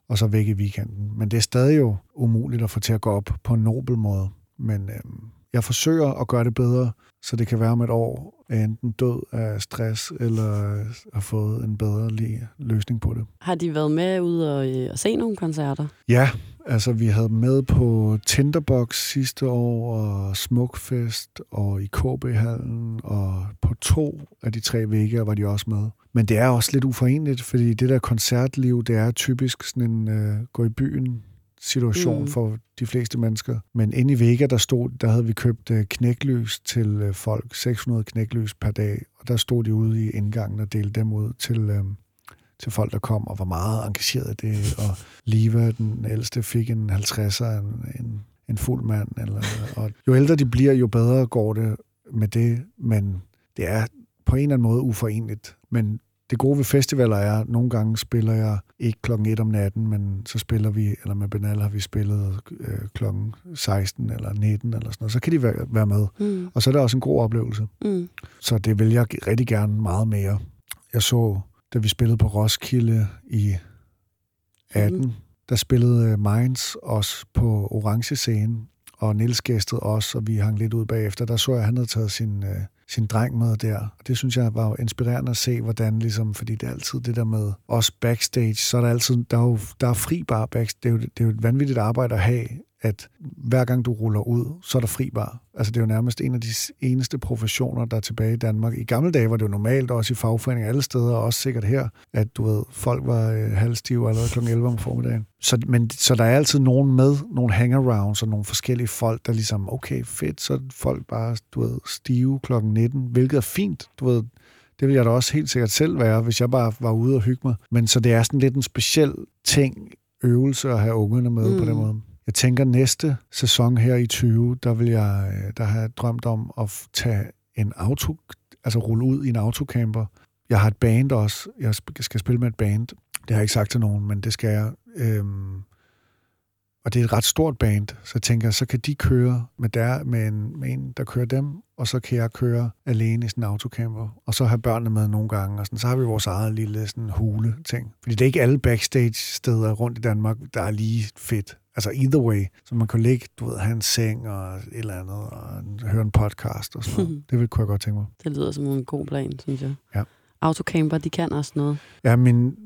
Speaker 2: og så væk i weekenden. Men det er stadig jo umuligt at få til at gå op på en nobel måde. Men øhm, jeg forsøger at gøre det bedre, så det kan være om et år, er enten død af stress, eller har fået en bedre løsning på det.
Speaker 3: Har de været med ud og, øh, og se nogle koncerter?
Speaker 2: Ja, altså vi havde med på Tinderbox sidste år, og Smukfest, og i KB-hallen, og på to af de tre vægge var de også med. Men det er også lidt uforenligt, fordi det der koncertliv, det er typisk sådan en øh, gå i byen situation
Speaker 3: Mm.
Speaker 2: for de fleste mennesker. Men inde i Vega, der stod, der havde vi købt øh, knækløs til øh, folk, 600 knækløs per dag, og der stod de ude i indgangen og delte dem ud til, øh, til folk, der kom og var meget engageret i det. Og Liva, den ældste, fik en 50'er, en, en, en fuld mand. Eller, og jo ældre de bliver, jo bedre går det med det, men det er på en eller anden måde uforenligt. Men det gode ved festivaler er, at nogle gange spiller jeg ikke klokken 1 om natten, men så spiller vi, eller med Benal har vi spillet øh, klokken 16 eller 19 eller sådan noget. Så kan de være, være med.
Speaker 3: Mm.
Speaker 2: Og så er det også en god oplevelse.
Speaker 3: Mm.
Speaker 2: Så det vil jeg rigtig gerne meget mere. Jeg så, da vi spillede på Roskilde i 18,
Speaker 3: Mhm.
Speaker 2: mm. der spillede øh, Minds også på orange scene, og Niels gæstede også, og vi hang lidt ud bagefter. Der så jeg, at han havde taget sin, øh, sin dreng med der. Og det synes jeg var jo inspirerende at se, hvordan ligesom, fordi det er altid det der med os backstage, så er der altid, der er jo der er fri bar backstage. Det er, jo, det er jo et vanvittigt arbejde at have at hver gang du ruller ud, så er der fri bar. Altså det er jo nærmest en af de eneste professioner, der er tilbage i Danmark. I gamle dage var det jo normalt, også i fagforeninger alle steder, og også sikkert her, at du ved, folk var øh, halvstive allerede kl. 11 om formiddagen. Så, men, så der er altid nogen med, nogle hangarounds og nogle forskellige folk, der ligesom, okay, fedt, så er folk bare, du ved, stive kl. 19, hvilket er fint, du ved, det vil jeg da også helt sikkert selv være, hvis jeg bare var ude og hygge mig. Men så det er sådan lidt en speciel ting, øvelse at have ungerne med mm. på den måde. Jeg tænker, næste sæson her i 20, der vil jeg, øh, der har jeg drømt om at tage en auto, altså rulle ud i en autocamper. Jeg har et band også. Jeg skal spille med et band. Det har jeg ikke sagt til nogen, men det skal jeg. Øhm, og det er et ret stort band, så jeg tænker, så kan de køre med, der, med, en, med en, der kører dem, og så kan jeg køre alene i sådan en autocamper, og så have børnene med nogle gange, og sådan, så har vi vores eget lille sådan, hule-ting. Fordi det er ikke alle backstage-steder rundt i Danmark, der er lige fedt. Altså either way. Så man kan ligge, du ved, have en seng og et eller andet, og høre en podcast og sådan noget. (laughs) det vil, kunne jeg godt tænke mig.
Speaker 3: Det lyder som en god plan, synes jeg.
Speaker 2: Ja.
Speaker 3: Autocamper, de kan også noget.
Speaker 2: Ja, min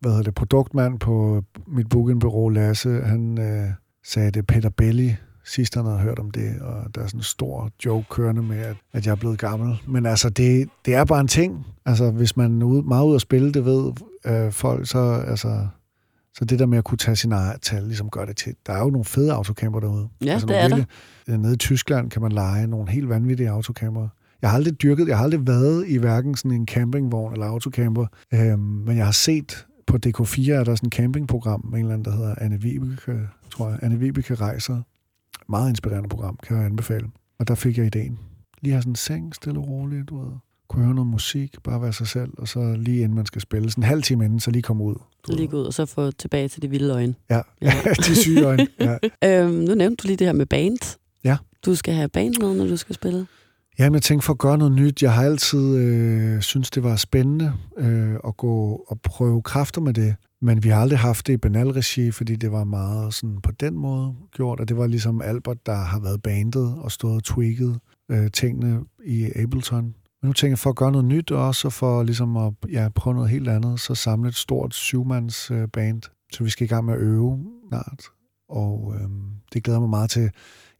Speaker 2: hvad hedder det, produktmand på mit bookingbureau, Lasse, han øh, sagde det Peter Belli, sidst han havde hørt om det, og der er sådan en stor joke kørende med, at, at jeg er blevet gammel. Men altså, det, det er bare en ting. Altså, hvis man er ude, meget ud at spille, det ved øh, folk, så, altså, så det der med at kunne tage sin eget tal, ligesom gør det til. Der er jo nogle fede autocamper derude.
Speaker 3: Ja,
Speaker 2: altså,
Speaker 3: det er
Speaker 2: virkelig, der. Nede i Tyskland kan man lege nogle helt vanvittige autocamper. Jeg har aldrig dyrket, jeg har aldrig været i hverken sådan en campingvogn eller autocamper, øhm, men jeg har set på DK4 er der sådan en campingprogram med en eller anden, der hedder Anne Vibeke, tror jeg. Anne Vibeke Rejser. Meget inspirerende program, kan jeg anbefale. Og der fik jeg ideen. Lige have sådan en seng, stille og roligt, du ved. Kunne høre noget musik, bare være sig selv, og så lige inden man skal spille, sådan en halv time inden, så lige komme ud.
Speaker 3: Lige gå ud, og så få tilbage til de vilde øjne.
Speaker 2: Ja, ja. (laughs) de syge øjne. Ja. (laughs)
Speaker 3: øhm, nu nævnte du lige det her med band.
Speaker 2: Ja.
Speaker 3: Du skal have band med, når du skal spille.
Speaker 2: Jamen, jeg tænkte for at gøre noget nyt. Jeg har altid øh, synes det var spændende øh, at gå og prøve kræfter med det. Men vi har aldrig haft det i banalregi, fordi det var meget sådan på den måde gjort. Og det var ligesom Albert, der har været bandet og stået og tweaked øh, tingene i Ableton. Nu tænker jeg for at gøre noget nyt, og også for ligesom at ja, prøve noget helt andet, så samle et stort syvmands øh, band. Så vi skal i gang med at øve snart. Og øh, det glæder mig meget til.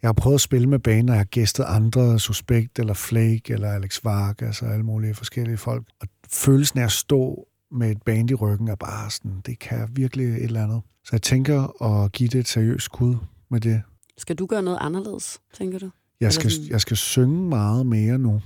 Speaker 2: Jeg har prøvet at spille med baner, jeg har gæstet andre, Suspekt eller Flake eller Alex Varg, altså alle mulige forskellige folk. Og følelsen af at stå med et band i ryggen er bare sådan, det kan virkelig et eller andet. Så jeg tænker at give det et seriøst skud med det.
Speaker 3: Skal du gøre noget anderledes, tænker du?
Speaker 2: Jeg skal, jeg skal synge meget mere nu.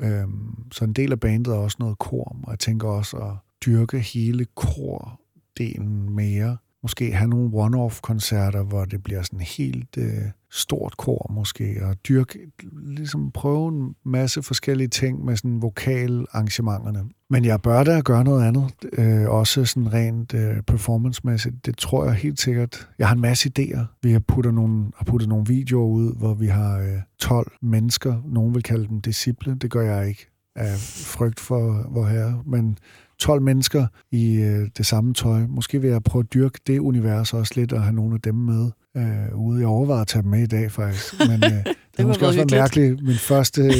Speaker 2: Øhm, så en del af bandet er også noget kor, og jeg tænker også at dyrke hele kordelen mere. Måske have nogle one-off-koncerter, hvor det bliver sådan helt øh, stort kor måske, og dyrke, ligesom prøve en masse forskellige ting med sådan vokalarrangementerne. Men jeg bør da gøre noget andet, øh, også sådan rent øh, performancemæssigt. Det tror jeg helt sikkert. Jeg har en masse idéer. Vi har puttet nogle, har puttet nogle videoer ud, hvor vi har øh, 12 mennesker. Nogen vil kalde dem disciple. Det gør jeg ikke af frygt for vor herre. Men 12 mennesker i øh, det samme tøj. Måske vil jeg prøve at dyrke det univers også lidt, og have nogle af dem med øh, ude. Jeg overvejer at tage dem med i dag, faktisk. (laughs) Men øh, det, det måske også være mærkeligt. Min første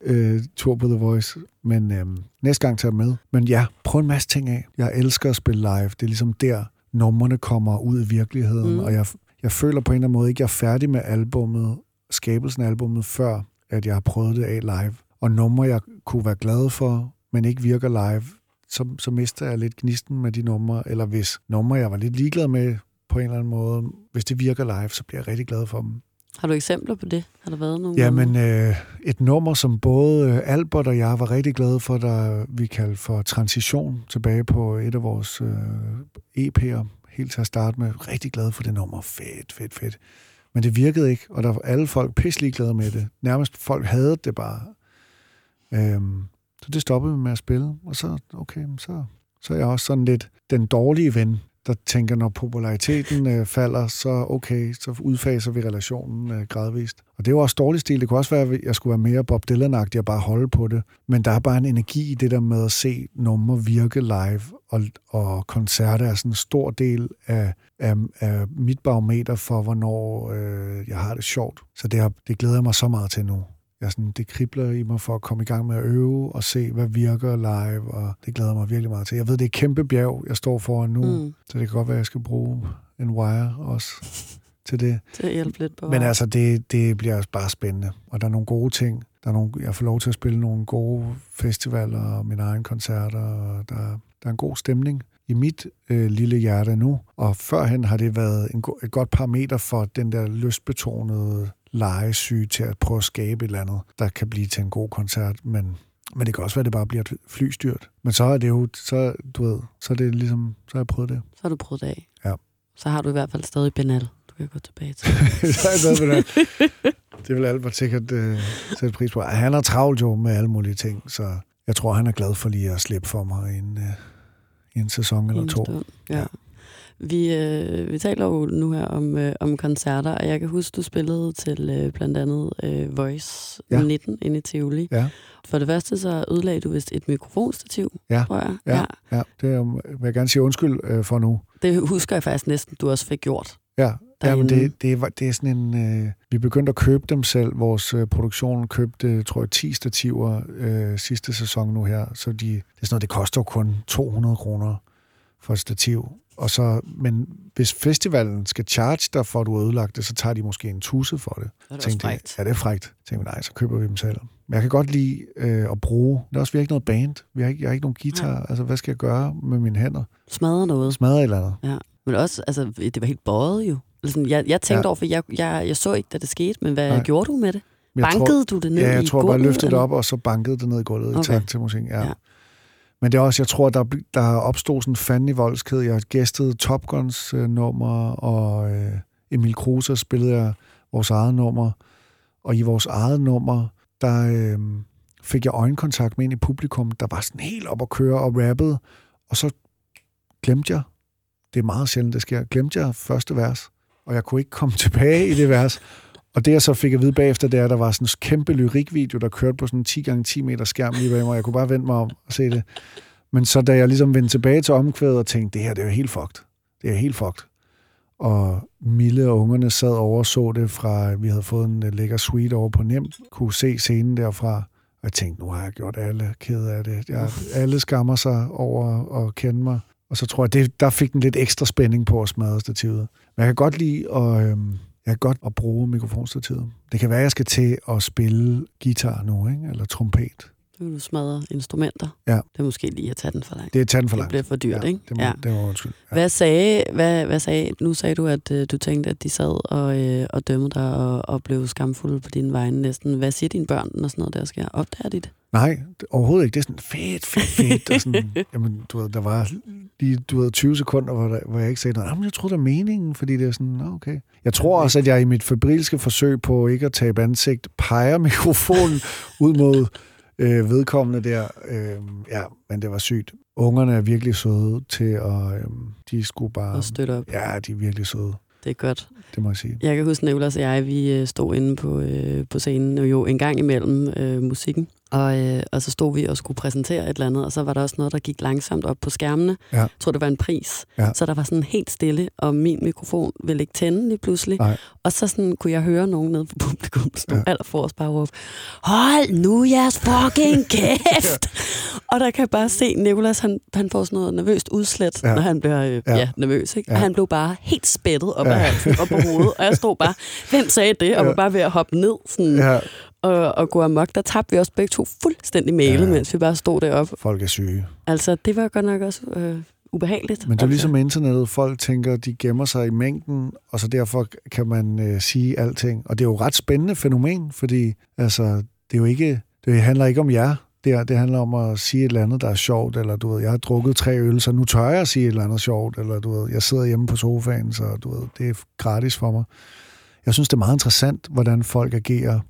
Speaker 2: øh, tur på The Voice. Men øh, næste gang tager jeg med. Men ja, prøv en masse ting af. Jeg elsker at spille live. Det er ligesom der, numrene kommer ud i virkeligheden. Mm. Og jeg, jeg føler på en eller anden måde ikke, jeg er færdig med albummet, skabelsen af albummet, før at jeg har prøvet det af live. Og numre, jeg kunne være glad for, men ikke virker live, så, så mister jeg lidt gnisten med de numre, eller hvis numre, jeg var lidt ligeglad med på en eller anden måde, hvis det virker live, så bliver jeg rigtig glad for dem.
Speaker 3: Har du eksempler på det? Har der været nogle?
Speaker 2: Ja, men øh, et nummer, som både øh, Albert og jeg var rigtig glade for, der vi kaldte for Transition, tilbage på et af vores øh, EP'er, helt til at starte med. Rigtig glad for det nummer. Fedt, fedt, fedt. Men det virkede ikke, og der var alle folk pisselig glade med det. Nærmest folk havde det bare. Øhm, så det stoppede vi med at spille, og så, okay, så, så er jeg også sådan lidt den dårlige ven, der tænker, når populariteten øh, falder, så okay, så udfaser vi relationen øh, gradvist. Og det er jo også dårlig stil. Det kunne også være, at jeg skulle være mere Bob dylan og bare holde på det. Men der er bare en energi i det der med at se numre virke live, og, og koncerter er sådan en stor del af, af, af mit barometer for, hvornår øh, jeg har det sjovt. Så det, har, det glæder jeg mig så meget til nu jeg sådan, det kribler i mig for at komme i gang med at øve og se, hvad virker live, og det glæder mig virkelig meget til. Jeg ved, det er et kæmpe bjerg, jeg står foran nu, mm. så det kan godt være, at jeg skal bruge en wire også (laughs) til det.
Speaker 3: Til at hjælpe lidt på
Speaker 2: Men altså, det, det bliver bare spændende. Og der er nogle gode ting. Der er nogle, jeg får lov til at spille nogle gode festivaler og mine egne koncerter. Og der, der er en god stemning i mit øh, lille hjerte nu. Og førhen har det været en, go- et godt parameter for den der lystbetonede legesyge til at prøve at skabe et eller andet, der kan blive til en god koncert. Men, men det kan også være, at det bare bliver et flystyrt. Men så er det jo, så, du ved, så er det ligesom, så har jeg prøvet det.
Speaker 3: Så har du prøvet det af.
Speaker 2: Ja.
Speaker 3: Så har du i hvert fald stadig Benal. Du kan gå tilbage til. (laughs)
Speaker 2: så er jeg for det. Det vil Albert sikkert øh, sætte pris på. Han er travlt jo med alle mulige ting, så jeg tror, han er glad for lige at slippe for mig i en, øh, i en sæson eller
Speaker 3: En
Speaker 2: to.
Speaker 3: stund, Ja.
Speaker 2: Ja.
Speaker 3: Vi, øh, vi taler jo nu her om, øh, om koncerter, og jeg kan huske, du spillede til øh, blandt andet øh, Voice
Speaker 2: Ja.
Speaker 3: 19 inde i Tivoli.
Speaker 2: Ja,
Speaker 3: For det første så ødelagde du vist et mikrofonstativ,
Speaker 2: Ja.
Speaker 3: tror jeg.
Speaker 2: ja, ja. Det er, vil jeg gerne sige undskyld øh, for nu.
Speaker 3: Det husker jeg faktisk næsten, du også fik gjort.
Speaker 2: Ja, ja men det, det, var, det er sådan en... Øh, vi begyndte at købe dem selv. Vores øh, produktion købte, tror jeg, 10 stativer øh, sidste sæson nu her. Så de, det er sådan noget, det koster kun 200 kroner for et stativ. Og så, men hvis festivalen skal charge dig for, at du har ødelagt det, så tager de måske en tusse for det.
Speaker 3: Det var
Speaker 2: Tænkte,
Speaker 3: frækt.
Speaker 2: ja, det er frækt. Tænkte, nej, så køber vi dem selv. Men jeg kan godt lide øh, at bruge... Det er også, vi har ikke noget band. Vi har ikke, jeg har ikke nogen guitar.
Speaker 3: Nej.
Speaker 2: Altså, hvad skal jeg gøre med mine hænder?
Speaker 3: Smadre noget.
Speaker 2: Smadre et eller andet.
Speaker 3: Ja. Men også, altså, det var helt bøjet jo. Altså, sådan, jeg, jeg tænkte
Speaker 2: Ja.
Speaker 3: ja. over, for jeg, jeg, jeg så ikke, da det skete, men hvad
Speaker 2: Nej.
Speaker 3: Gjorde du med det?
Speaker 2: Jeg
Speaker 3: Bankede du det ned
Speaker 2: Ja, jeg
Speaker 3: i
Speaker 2: tror bare, jeg
Speaker 3: gulvet,
Speaker 2: løftede det op, og så bankede det ned i gulvet okay. i takt til musikken. Ja. ja. Men det er også, jeg tror, der, der opstod sådan en fandelig voldsked. Jeg gæstede Top Guns øh, nummer, og øh, Emil Kruse spillede jeg vores eget nummer. Og i vores eget nummer, der øh, fik jeg øjenkontakt med en i publikum, der var sådan helt op at køre og rappede. Og så glemte jeg, det er meget sjældent, det sker, glemte jeg første vers. Og jeg kunne ikke komme (laughs) tilbage i det vers. Og det, jeg så fik at vide bagefter, det er, at der var sådan en kæmpe lyrikvideo, der kørte på sådan en 10 gange 10 meter skærm lige bag mig. Jeg kunne bare vente mig om og se det. Men så da jeg ligesom vendte tilbage til omkvædet og tænkte, det her det er jo helt fucked. Det er helt fucked. Og Mille og ungerne sad over og så det fra, vi havde fået en øh, lækker suite over på Nemt, kunne se scenen derfra. Og jeg tænkte, nu har jeg gjort alle ked af det. Jeg, alle skammer sig over at kende mig. Og så tror jeg, det, der fik den lidt ekstra spænding på at smadre stativet. Men jeg kan godt lide at, øhm, jeg kan godt at bruge mikrofonstativet. Det kan være, at jeg skal til at spille guitar nu, ikke? eller trompet.
Speaker 3: Så kan du smadre instrumenter.
Speaker 2: Ja.
Speaker 3: Det er måske lige at tage den for langt.
Speaker 2: Det er taget for
Speaker 3: Det
Speaker 2: langt.
Speaker 3: bliver for dyrt,
Speaker 2: ja,
Speaker 3: ikke?
Speaker 2: Det må,
Speaker 3: ja.
Speaker 2: det må undskyld. Ja.
Speaker 3: Hvad sagde, hvad, hvad sagde, nu sagde du, at øh, du tænkte, at de sad og, øh, og dømte dig og, og blev skamfulde på dine vegne næsten. Hvad siger dine børn, når sådan noget der sker? Opdager de det?
Speaker 2: Nej, det- overhovedet ikke. Det er sådan fedt, fedt, fedt. og sådan, (laughs) jamen, du ved, der var lige du ved, 20 sekunder, hvor, der, hvor jeg ikke sagde noget. Jamen, jeg troede, det var meningen, fordi det er sådan, "Nå, okay. Jeg tror også, at jeg i mit febrilske forsøg på ikke at tabe ansigt, peger mikrofonen (laughs) ud mod øh, vedkommende der. Øh, ja, men det var sygt. Ungerne er virkelig søde til at... Øh, de skulle bare...
Speaker 3: Og støtte op.
Speaker 2: Ja, de er virkelig søde.
Speaker 3: Det er godt.
Speaker 2: Det må jeg sige.
Speaker 3: Jeg kan huske, Nicolas og jeg, vi øh, stod inde på, øh, på scenen og jo en gang imellem øh, musikken. Og, øh, og så stod vi og skulle præsentere et eller andet, og så var der også noget, der gik langsomt op på skærmene.
Speaker 2: Ja.
Speaker 3: Jeg tror, det var en pris.
Speaker 2: Ja.
Speaker 3: Så der var sådan helt stille, og min mikrofon ville ikke tænde lige pludselig.
Speaker 2: Nej.
Speaker 3: Og så sådan, kunne jeg høre nogen nede fra publikum stå
Speaker 2: Ja.
Speaker 3: ja. allerforrest bare råbe, hold nu jeres fucking (laughs) kæft! og der kan jeg bare se, Nicolas, han, han får sådan noget nervøst udslæt,
Speaker 2: Ja.
Speaker 3: ja. når han bliver øh,
Speaker 2: Ja.
Speaker 3: ja. Ja, nervøs. Ikke?
Speaker 2: Ja.
Speaker 3: Og han blev bare helt spættet op
Speaker 2: Ja.
Speaker 3: ja. af halsen og på hovedet. Og jeg stod bare, hvem sagde det? Og
Speaker 2: Ja.
Speaker 3: var bare ved at hoppe ned sådan, ja. Og, og gå amok. Der tabte vi også begge to fuldstændig mailet,
Speaker 2: Ja.
Speaker 3: mens vi bare stod deroppe.
Speaker 2: folk er syge.
Speaker 3: Altså, det var godt nok også øh, ubehageligt.
Speaker 2: Men det er
Speaker 3: altså.
Speaker 2: ligesom med internettet. Folk tænker, de gemmer sig i mængden, og så derfor kan man øh, sige alting. Og det er jo et ret spændende fænomen, fordi altså, det er jo ikke, det handler ikke om jer. Det, er, det handler om at sige et eller andet, der er sjovt, eller du ved, jeg har drukket tre øl, så nu tør jeg at sige et eller andet sjovt, eller du ved, jeg sidder hjemme på sofaen, så du ved, det er gratis for mig. Jeg synes, det er meget interessant, hvordan folk agerer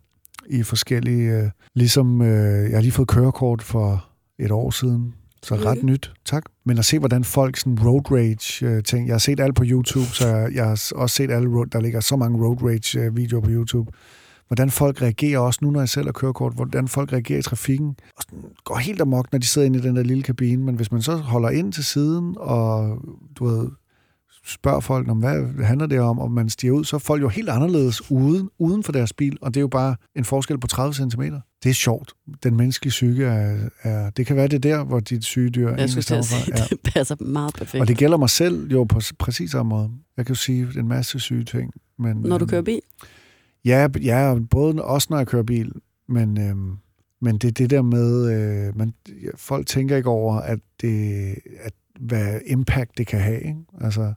Speaker 2: i forskellige... Øh, ligesom, øh, jeg har lige fået kørekort for et år siden, så ret nyt, tak. Men at se, hvordan folk sådan road rage øh, ting. Jeg har set alt på YouTube, så jeg, jeg har også set alle, road, der ligger så mange road rage øh, videoer på YouTube. Hvordan folk reagerer også nu, når jeg selv har kørekort, hvordan folk reagerer i trafikken. Og sådan, går helt amok, når de sidder inde i den der lille kabine. Men hvis man så holder ind til siden, og du ved, spørger folk, om hvad handler det om, og man stiger ud, så er folk jo helt anderledes uden, uden for deres bil, og det er jo bare en forskel på 30 cm. Det er sjovt. Den menneskelige psyke er, er det kan være, det er der, hvor dit syge dyr
Speaker 3: Jeg skulle til at sige, (laughs)
Speaker 2: Ja.
Speaker 3: det passer meget perfekt.
Speaker 2: Og det gælder mig selv jo på præcis samme måde. Jeg kan jo sige en masse syge ting. Men,
Speaker 3: Når du
Speaker 2: øhm,
Speaker 3: kører bil?
Speaker 2: Ja, ja, både også når jeg kører bil, men, øhm, men det er det der med, øh, man, folk tænker ikke over, at det, at hvad impact det kan have. Ikke? Altså,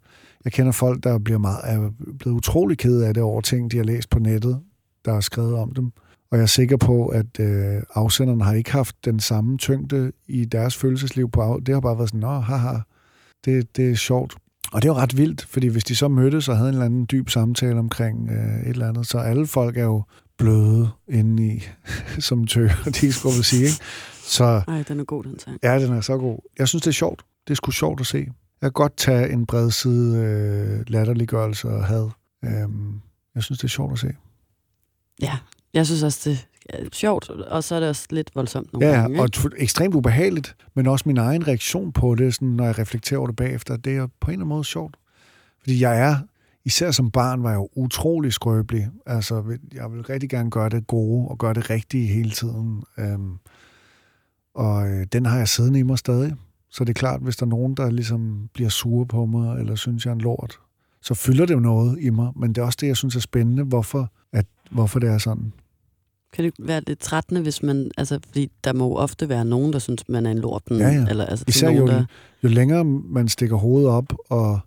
Speaker 2: jeg kender folk, der bliver meget, er blevet utrolig ked af det over ting, de har læst på nettet, der er skrevet om dem. Og jeg er sikker på, at øh, afsenderne har ikke haft den samme tyngde i deres følelsesliv på af. Det har bare været sådan, nå, haha, det, det er sjovt. Og det er jo ret vildt, fordi hvis de så mødtes og havde en eller anden dyb samtale omkring øh, et eller andet, så alle folk er jo bløde inde i, (laughs) som tøger, de skulle sige. Ikke? Så
Speaker 3: Nej, den er god, den sang.
Speaker 2: ja, den er så god. Jeg synes, det er sjovt. Det er sgu sjovt at se. Jeg kan godt tage en bred side øh, latterliggørelse og had. Øhm, jeg synes, det er sjovt at se.
Speaker 3: Ja, jeg synes også, det er sjovt, og så er det også lidt voldsomt nogle
Speaker 2: Ja,
Speaker 3: gange.
Speaker 2: og
Speaker 3: ikke?
Speaker 2: t- ekstremt ubehageligt, men også min egen reaktion på det, sådan, når jeg reflekterer over det bagefter, det er på en eller anden måde sjovt. Fordi jeg er, især som barn, var jeg jo utrolig skrøbelig. Altså, jeg vil rigtig gerne gøre det gode og gøre det rigtige hele tiden. Øhm, og øh, den har jeg siddende i mig stadig. Så det er klart, hvis der er nogen, der ligesom bliver sure på mig, eller synes, jeg er en lort, så fylder det jo noget i mig. Men det er også det, jeg synes er spændende, hvorfor, at, hvorfor det er sådan.
Speaker 3: Kan det være lidt trættende, hvis man... Altså, fordi der må jo ofte være nogen, der synes, man er en lort.
Speaker 2: Ja, ja.
Speaker 3: Eller, altså,
Speaker 2: Især
Speaker 3: nogen,
Speaker 2: jo,
Speaker 3: der,
Speaker 2: jo længere man stikker hovedet op, og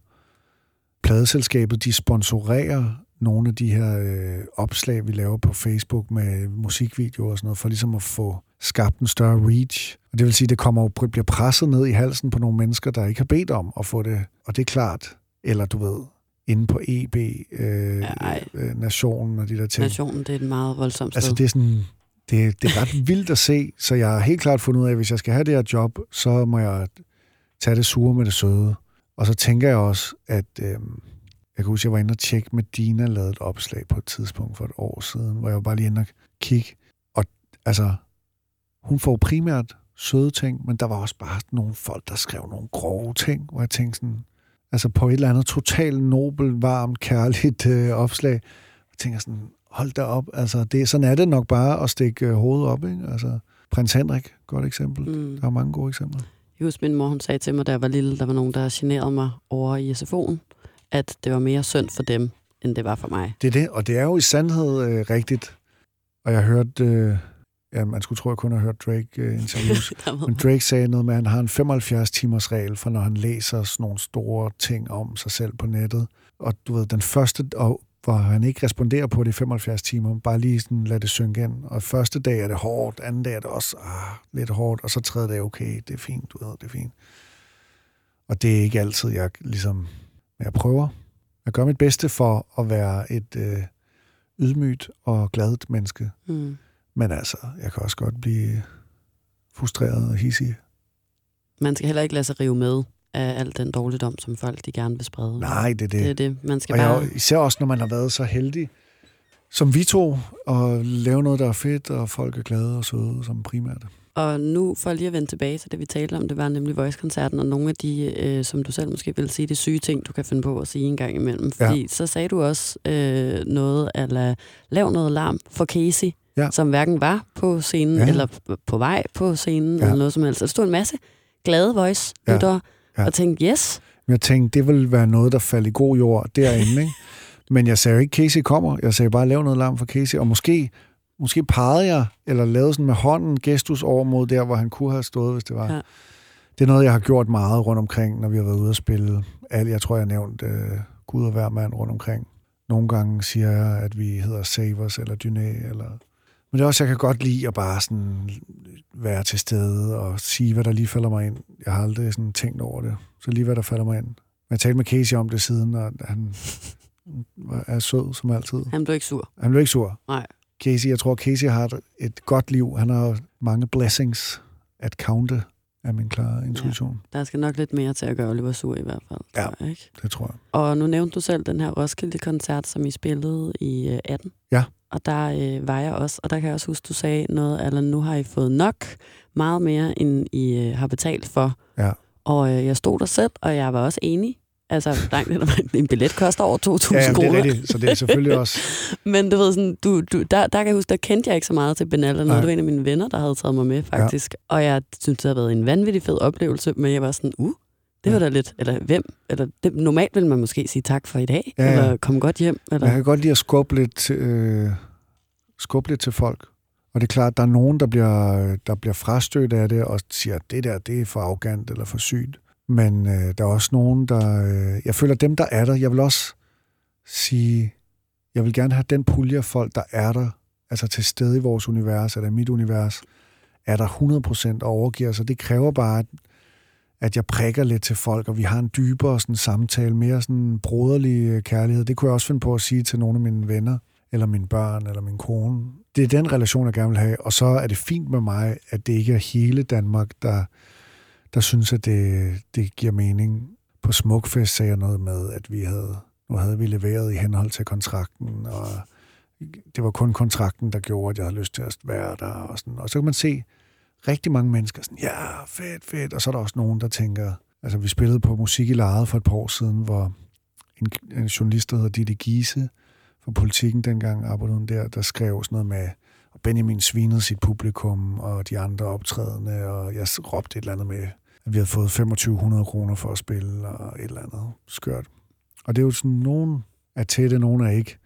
Speaker 2: pladeselskabet, de sponsorerer nogle af de her øh, opslag, vi laver på Facebook med musikvideoer og sådan noget, for ligesom at få skabt en større reach. Og det vil sige, at det kommer bliver presset ned i halsen på nogle mennesker, der ikke har bedt om at få det. Og det er klart, eller du ved, inde på EB, øh,
Speaker 3: ej.
Speaker 2: øh, Nationen og de der ting.
Speaker 3: nationen, det er et meget voldsomt sted.
Speaker 2: Altså det er sådan, det, det er ret vildt at se, så jeg har helt klart fundet ud af, at hvis jeg skal have det her job, så må jeg tage det sure med det søde. Og så tænker jeg også, at øh, jeg kan huske, jeg var inde og tjekke med Dina lavede et opslag på et tidspunkt for et år siden, hvor jeg var bare lige inde og kigge. Og altså, hun får primært søde ting, men der var også bare nogle folk, der skrev nogle grove ting, hvor jeg tænkte sådan, altså på et eller andet totalt nobel, varmt, kærligt øh, opslag, jeg tænker sådan, hold da op, altså det, sådan er det nok bare at stikke øh, hovedet op, ikke? Altså, prins Henrik, godt eksempel.
Speaker 3: Mm.
Speaker 2: Der er mange gode eksempler.
Speaker 3: Jeg husker, min mor hun sagde til mig, da jeg var lille, der var nogen, der generede mig over i SFO'en, at det var mere synd for dem, end det var for mig.
Speaker 2: Det er det, og det er jo i sandhed øh, rigtigt. Og jeg hørte, øh, ja, man skulle tro, jeg kun har hørt Drake øh, interviews, (laughs) men Drake sagde noget med, at han har en 75-timers regel for, når han læser sådan nogle store ting om sig selv på nettet. Og du ved, den første, og hvor han ikke responderer på det i 75 timer, bare lige sådan lad det synke ind. Og første dag er det hårdt, anden dag er det også ah, lidt hårdt, og så tredje dag, okay, det er fint, du ved, det er fint. Og det er ikke altid, jeg ligesom, men jeg prøver. Jeg gør mit bedste for at være et øh, ydmygt og gladt menneske.
Speaker 3: Mm.
Speaker 2: Men altså, jeg kan også godt blive frustreret og hissig.
Speaker 3: Man skal heller ikke lade sig rive med af al den dårligdom, som folk de gerne vil sprede.
Speaker 2: Nej, det er det.
Speaker 3: Det er det. Man skal
Speaker 2: Og jeg,
Speaker 3: bare...
Speaker 2: jo- især også, når man har været så heldig, som vi to, og lave noget, der er fedt, og folk er glade og søde, som primært.
Speaker 3: Og nu for lige at vende tilbage til det, vi talte om, det var nemlig Voice-koncerten, og nogle af de, øh, som du selv måske vil sige, det syge ting, du kan finde på at sige en gang imellem.
Speaker 2: Ja.
Speaker 3: Fordi så sagde du også øh, noget, eller lav noget larm for Casey,
Speaker 2: Ja.
Speaker 3: som hverken var på scenen,
Speaker 2: Ja.
Speaker 3: eller på vej på scenen,
Speaker 2: Ja.
Speaker 3: eller noget som helst. Der stod en masse glade voice
Speaker 2: Ja.
Speaker 3: lyttere,
Speaker 2: Ja.
Speaker 3: og tænkte, yes,
Speaker 2: Men jeg tænkte, det ville være noget, der faldt i god jord derinde, ikke? Men jeg sagde ikke, Casey kommer. Jeg sagde bare, lav noget larm for Casey. Og måske, måske pegede jeg, eller lavede sådan med hånden gestus over mod der, hvor han kunne have stået, hvis det var.
Speaker 3: Ja.
Speaker 2: Det er noget, jeg har gjort meget rundt omkring, når vi har været ude at spille. Alle, jeg tror, jeg har nævnt øh, Gud og hver mand rundt omkring. Nogle gange siger jeg, at vi hedder Savers eller Dyné. Eller... Men det er også, jeg kan godt lide at bare sådan være til stede og sige, hvad der lige falder mig ind. Jeg har aldrig sådan tænkt over det. Så lige hvad der falder mig ind. Jeg talte med Casey om det siden, og han (laughs) er sød som altid.
Speaker 3: han blev ikke sur.
Speaker 2: Han blev ikke sur.
Speaker 3: Nej.
Speaker 2: Casey, jeg tror, Casey har et, et godt liv. Han har mange blessings at counte, er min klare intuition.
Speaker 3: Der skal nok lidt mere til at gøre Oliver sur i hvert fald.
Speaker 2: Ja.
Speaker 3: jeg, Ikke?
Speaker 2: Det tror jeg.
Speaker 3: Og nu nævnte du selv den her Roskilde-koncert, som I spillede i øh, 18.
Speaker 2: Ja.
Speaker 3: Og der øh, var jeg også, og der kan jeg også huske, du sagde noget, eller nu har I fået nok, meget mere, end I øh, har betalt for.
Speaker 2: Ja.
Speaker 3: Og øh, jeg stod der selv, og jeg var også enig. Altså, langt en billet koster over 2.000
Speaker 2: Ja, jamen, det er
Speaker 3: kroner.
Speaker 2: rigtigt. Så det er selvfølgelig også... (laughs)
Speaker 3: Men du ved sådan, du, du, der, der kan jeg huske, der kendte jeg ikke så meget til Benalla. Nu det var en af mine venner, der havde taget mig med, faktisk. Ja. Og jeg synes, det havde været en vanvittig fed oplevelse, men jeg var sådan, uh, Det var da lidt, eller hvem, eller det, normalt vil man måske sige tak for i dag,
Speaker 2: Ja, ja.
Speaker 3: eller kom godt hjem, eller...
Speaker 2: Jeg kan godt lide at skubbe lidt, øh, skubbe lidt til folk. Og det er klart, der er nogen, der bliver, der bliver frastødt af det, og siger, at det der, det er for arrogant eller for sygt. Men øh, der er også nogen, der... Øh, jeg føler, dem, der er der, jeg vil også sige, jeg vil gerne have den pulje af folk, der er der, altså til stede i vores univers, eller i mit univers, er der 100% og overgiver sig. Det kræver bare, at, at jeg prikker lidt til folk, og vi har en dybere sådan, samtale, mere sådan broderlig øh, kærlighed. Det kunne jeg også finde på at sige til nogle af mine venner, eller mine børn, eller min kone. Det er den relation, jeg gerne vil have, og så er det fint med mig, at det ikke er hele Danmark, der, der synes, at det, det giver mening. På Smukfest sagde jeg noget med, at vi havde, nu havde vi leveret i henhold til kontrakten, og det var kun kontrakten, der gjorde, at jeg havde lyst til at være der. Og, sådan. og så kan man se rigtig mange mennesker sådan, ja, fedt, fedt. Og så er der også nogen, der tænker, altså vi spillede på Musik i Lejet for et par år siden, hvor en, en journalist, der hedder Ditte Giese, fra politikken dengang arbejdede der, der skrev sådan noget med, og Benjamin svinede sit publikum, og de andre optrædende, og jeg råbte et eller andet med, at vi havde fået 2500 kroner for at spille, og et eller andet skørt. Og det er jo sådan, nogen er tætte, nogen er ikke.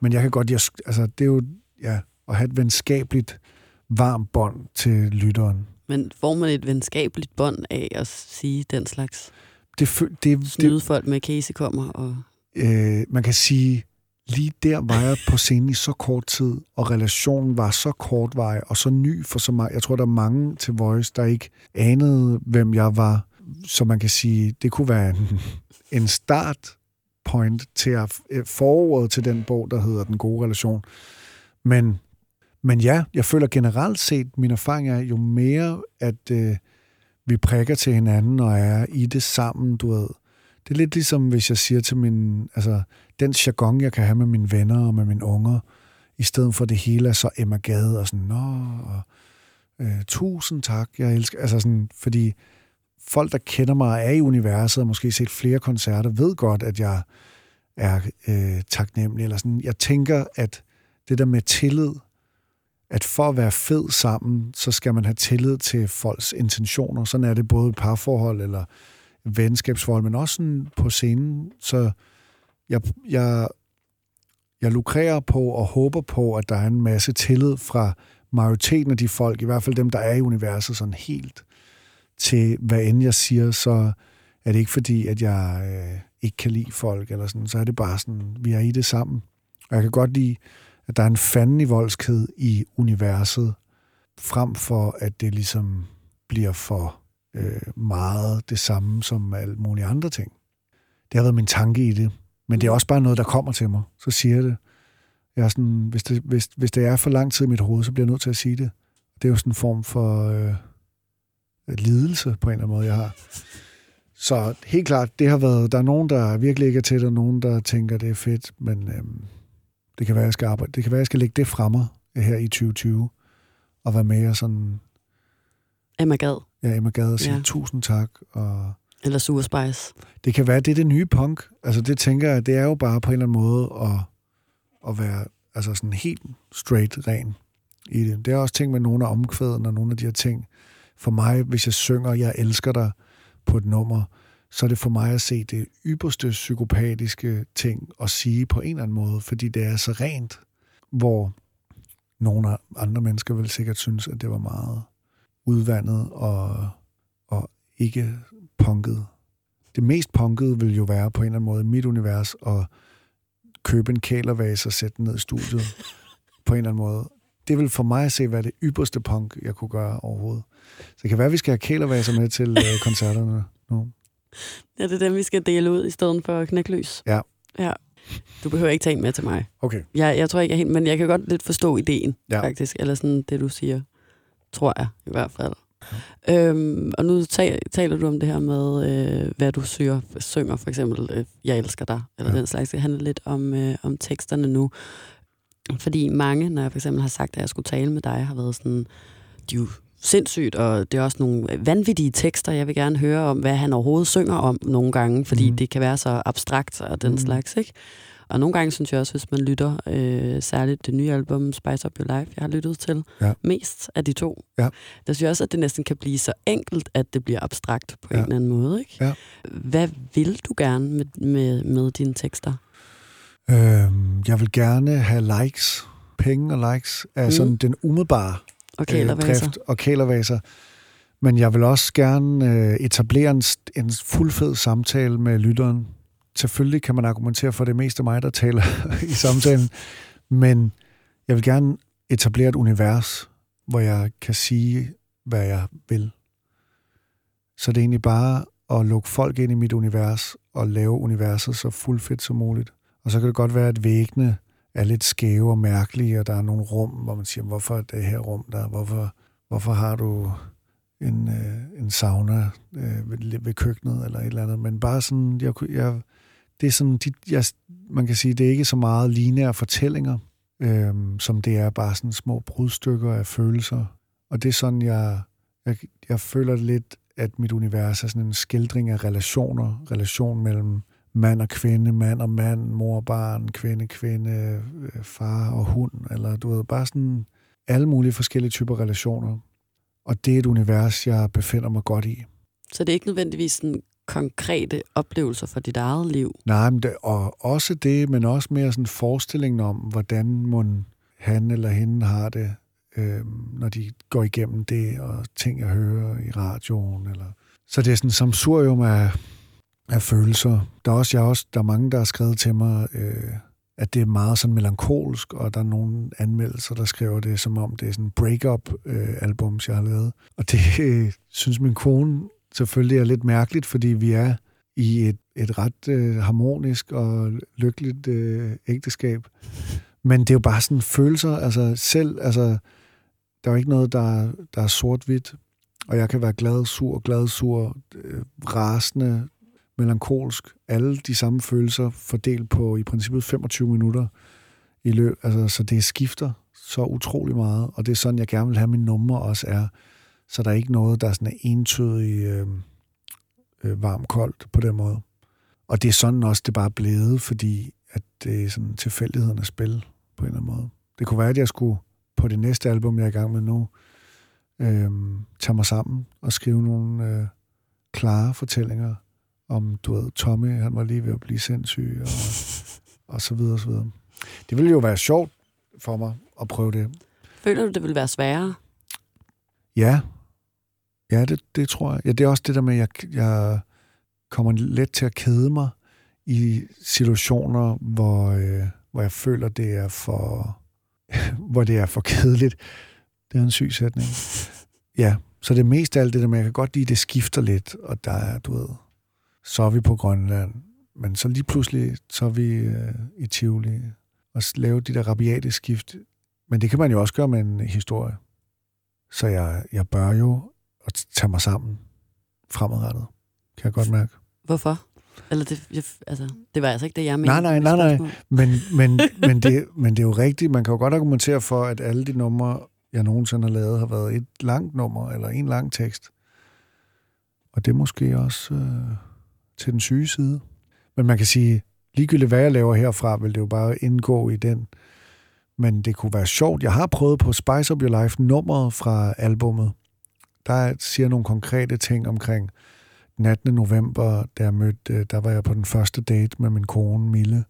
Speaker 2: Men jeg kan godt, jeg, altså det er jo, ja, at have et venskabeligt, varmt bånd til lytteren.
Speaker 3: Men får man et venskabeligt bånd af at sige den slags?
Speaker 2: Det, det, det,
Speaker 3: Snyde folk med Casey kommer og...
Speaker 2: øh, man kan sige, lige der var jeg på scenen i så kort tid, og relationen var så kortvarig og så ny for så meget. Jeg tror, der er mange til Voice, der ikke anede, hvem jeg var. Så man kan sige, det kunne være en, (laughs) en start point til at øh, forordet til den bog, der hedder Den gode relation. Men, men ja, jeg føler generelt set, min erfaring er, jo mere, at øh, vi prikker til hinanden og er i det sammen, du ved. Det er lidt ligesom, hvis jeg siger til min, altså, den jargon, jeg kan have med mine venner og med mine unger, i stedet for det hele er så Emma Gade og sådan, nå, og, øh, tusind tak, jeg elsker, altså sådan, fordi folk, der kender mig er i universet, og måske set flere koncerter, ved godt, at jeg er øh, taknemmelig, eller sådan. Jeg tænker, at det der med tillid, at for at være fed sammen, så skal man have tillid til folks intentioner. Sådan er det både i parforhold eller venskabsforhold, men også sådan på scenen. Så jeg, jeg, jeg lukrerer på og håber på, at der er en masse tillid fra majoriteten af de folk, i hvert fald dem, der er i universet sådan helt, til hvad end jeg siger, så er det ikke fordi, at jeg øh, ikke kan lide folk, eller sådan, så er det bare sådan, vi er i det sammen. Og jeg kan godt lide, at der er en fanden i voldsked i universet, frem for at det ligesom bliver for øh, meget det samme som alle mulige andre ting. Det har været min tanke i det, men det er også bare noget, der kommer til mig. Så siger jeg det. Jeg er sådan, hvis, det hvis, hvis det er for lang tid i mit hoved, så bliver jeg nødt til at sige det. Det er jo sådan en form for øh, lidelse på en eller anden måde, jeg har. Så helt klart, det har været, der er nogen, der virkelig ikke er til det, og nogen, der tænker, det er fedt, men øhm, det kan være, jeg skal arbejde. Det kan være, jeg skal lægge det fra mig her i 2020, og være med og sådan,
Speaker 3: Emma Gad
Speaker 2: ja, Emma Gade og sige
Speaker 3: ja.
Speaker 2: tusind tak, og
Speaker 3: eller Sure Spice.
Speaker 2: det kan være, det er det nye punk. Altså det tænker jeg, det er jo bare på en eller anden måde at, at være altså sådan helt straight ren i det. Det er også ting med nogle af omkvæden og nogle af de her ting. For mig, hvis jeg synger, jeg elsker dig på et nummer, så er det for mig at se det ypperste psykopatiske ting at sige på en eller anden måde, fordi det er så rent, hvor nogle andre mennesker vil sikkert synes, at det var meget udvandet og, og ikke punket. Det mest punkede vil jo være på en eller anden måde i mit univers at købe en kælervase og sætte den ned i studiet på en eller anden måde. Det vil for mig at se være det ypperste punk, jeg kunne gøre overhovedet. Så det kan være, at vi skal have kælervaser med til øh, (laughs) koncerterne nu.
Speaker 3: Ja, det er dem, vi skal dele ud i stedet for knækløs.
Speaker 2: Ja.
Speaker 3: ja. Du behøver ikke tage en med til mig.
Speaker 2: Okay.
Speaker 3: Jeg, jeg tror ikke, jeg helt, men jeg kan godt lidt forstå ideen,
Speaker 2: ja.
Speaker 3: faktisk. Eller sådan det, du siger. Tror jeg, i hvert fald. Øhm, og nu taler, du om det her med, øh, hvad du synger, synger, for eksempel, øh, jeg elsker dig, eller
Speaker 2: Ja.
Speaker 3: ja. den slags. Det handler lidt om, øh, om teksterne nu. Fordi mange, når jeg for eksempel har sagt, at jeg skulle tale med dig, har været sådan, de er jo sindssygt, og det er også nogle vanvittige tekster. Jeg vil gerne høre om, hvad han overhovedet synger om nogle gange, fordi mm. det kan være så abstrakt og den mm. slags, ikke? Og nogle gange synes jeg også, hvis man lytter, øh, særligt det nye album Spice Up Your Life, jeg har lyttet til ja. mest af de to,
Speaker 2: ja.
Speaker 3: der synes jeg også, at det næsten kan blive så enkelt, at det bliver abstrakt på ja. en eller anden måde. Ikke?
Speaker 2: Ja.
Speaker 3: Hvad vil du gerne med, med, med dine tekster?
Speaker 2: Øhm, jeg vil gerne have likes, penge og likes, af mm. sådan den umiddelbare
Speaker 3: og øh,
Speaker 2: drift og kælervaser. Men jeg vil også gerne øh, etablere en, en fuldfed samtale med lytteren, selvfølgelig kan man argumentere for, det meste mig, der taler (laughs) i samtalen, men jeg vil gerne etablere et univers, hvor jeg kan sige, hvad jeg vil. Så det er egentlig bare at lukke folk ind i mit univers og lave universet så fuldfedt som muligt. Og så kan det godt være, at væggene er lidt skæve og mærkelige, og der er nogle rum, hvor man siger, hvorfor er det her rum der? Hvorfor, hvorfor har du en, øh, en sauna øh, ved, ved køkkenet eller et eller andet? Men bare sådan, jeg, jeg, det er sådan, de, jeg, man kan sige, det er ikke så meget lineære fortællinger, øh, som det er bare sådan små brudstykker af følelser. Og det er sådan, jeg, jeg, jeg føler lidt, at mit univers er sådan en skildring af relationer. Relation mellem mand og kvinde, mand og mand, mor og barn, kvinde, kvinde, øh, far og hund, eller du ved, bare sådan alle mulige forskellige typer relationer. Og det er et univers, jeg befinder mig godt i.
Speaker 3: Så det er ikke nødvendigvis sådan konkrete oplevelser for dit eget liv.
Speaker 2: Nej, men det, og også det, men også mere sådan forestillingen om, hvordan man, han eller hende har det, øh, når de går igennem det, og ting, jeg hører i radioen. Eller. Så det er sådan en samsurium af, af følelser. Der er også, jeg er også, der er mange, der har skrevet til mig, øh, at det er meget sådan melankolsk, og der er nogle anmeldelser, der skriver det, som om det er sådan break-up-album, øh, jeg har lavet. Og det øh, synes min kone selvfølgelig er lidt mærkeligt, fordi vi er i et, et ret øh, harmonisk og lykkeligt øh, ægteskab. Men det er jo bare sådan følelser, altså selv, altså, der er jo ikke noget, der, der er sort-hvidt, og jeg kan være glad, sur, glad, sur, øh, rasende, melankolsk, alle de samme følelser fordelt på i princippet 25 minutter i løb, altså, så det skifter så utrolig meget, og det er sådan, jeg gerne vil have mine numre også er. Så der er ikke noget, der er sådan entydig øh, øh, varm-koldt på den måde. Og det er sådan også, det bare er blevet, fordi at det er sådan tilfældighedernes spil på en eller anden måde. Det kunne være, at jeg skulle på det næste album, jeg er i gang med nu, øh, tage mig sammen og skrive nogle øh, klare fortællinger om, du ved, Tommy, han var lige ved at blive sindssyg, og, (laughs) og så videre, og så videre. Det ville jo være sjovt for mig at prøve det.
Speaker 3: Føler du, det vil være sværere?
Speaker 2: Ja, Ja, det, det tror jeg. Ja, det er også det der med, at jeg, jeg kommer let til at kede mig i situationer, hvor, øh, hvor jeg føler, det er for, (laughs) hvor det er for kedeligt. Det er en syg sætning. (laughs) Ja, så det er mest af alt det der med, jeg kan godt lide, det skifter lidt, og der er, du ved, så er vi på Grønland, men så lige pludselig, så er vi øh, i Tivoli, og lave de der rabiate skift. Men det kan man jo også gøre med en historie. Så jeg, jeg bør jo at tage mig sammen fremadrettet. Kan jeg godt mærke.
Speaker 3: Hvorfor? Eller det, jeg, altså, det var altså ikke det, jeg mente.
Speaker 2: Nej, nej, nej, nej. Men, men, (laughs) men, det, men det er jo rigtigt. Man kan jo godt argumentere for, at alle de numre, jeg nogensinde har lavet, har været et langt nummer, eller en lang tekst. Og det er måske også øh, til den syge side. Men man kan sige, ligegyldigt hvad jeg laver herfra, vil det jo bare indgå i den. Men det kunne være sjovt. Jeg har prøvet på Spice Up Your Life nummeret fra albummet der siger nogle konkrete ting omkring den 18. november, da jeg mødte, øh, der var jeg på den første date med min kone Mille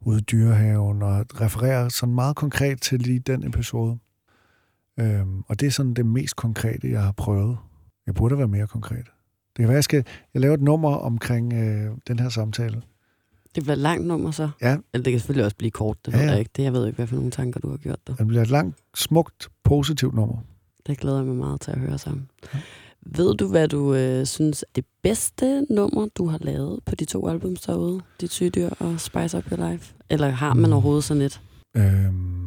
Speaker 2: ude i dyrehaven, og refererer sådan meget konkret til lige den episode. Øhm, og det er sådan det mest konkrete, jeg har prøvet. Jeg burde være mere konkret. Det kan være, jeg skal jeg laver et nummer omkring øh, den her samtale.
Speaker 3: Det bliver et langt nummer så?
Speaker 2: Ja.
Speaker 3: Eller det kan selvfølgelig også blive kort, det ja, ved jeg ikke. Det, jeg ved ikke, hvad for nogle tanker, du har gjort der.
Speaker 2: Det bliver et langt, smukt, positivt nummer.
Speaker 3: Det glæder jeg mig meget til at høre sammen. Ja. Ved du, hvad du øh, synes er det bedste nummer, du har lavet på de to albums derude? Dit sygedyr og Spice Up Your Life? Eller har man mm. overhovedet sådan et?
Speaker 2: Øhm,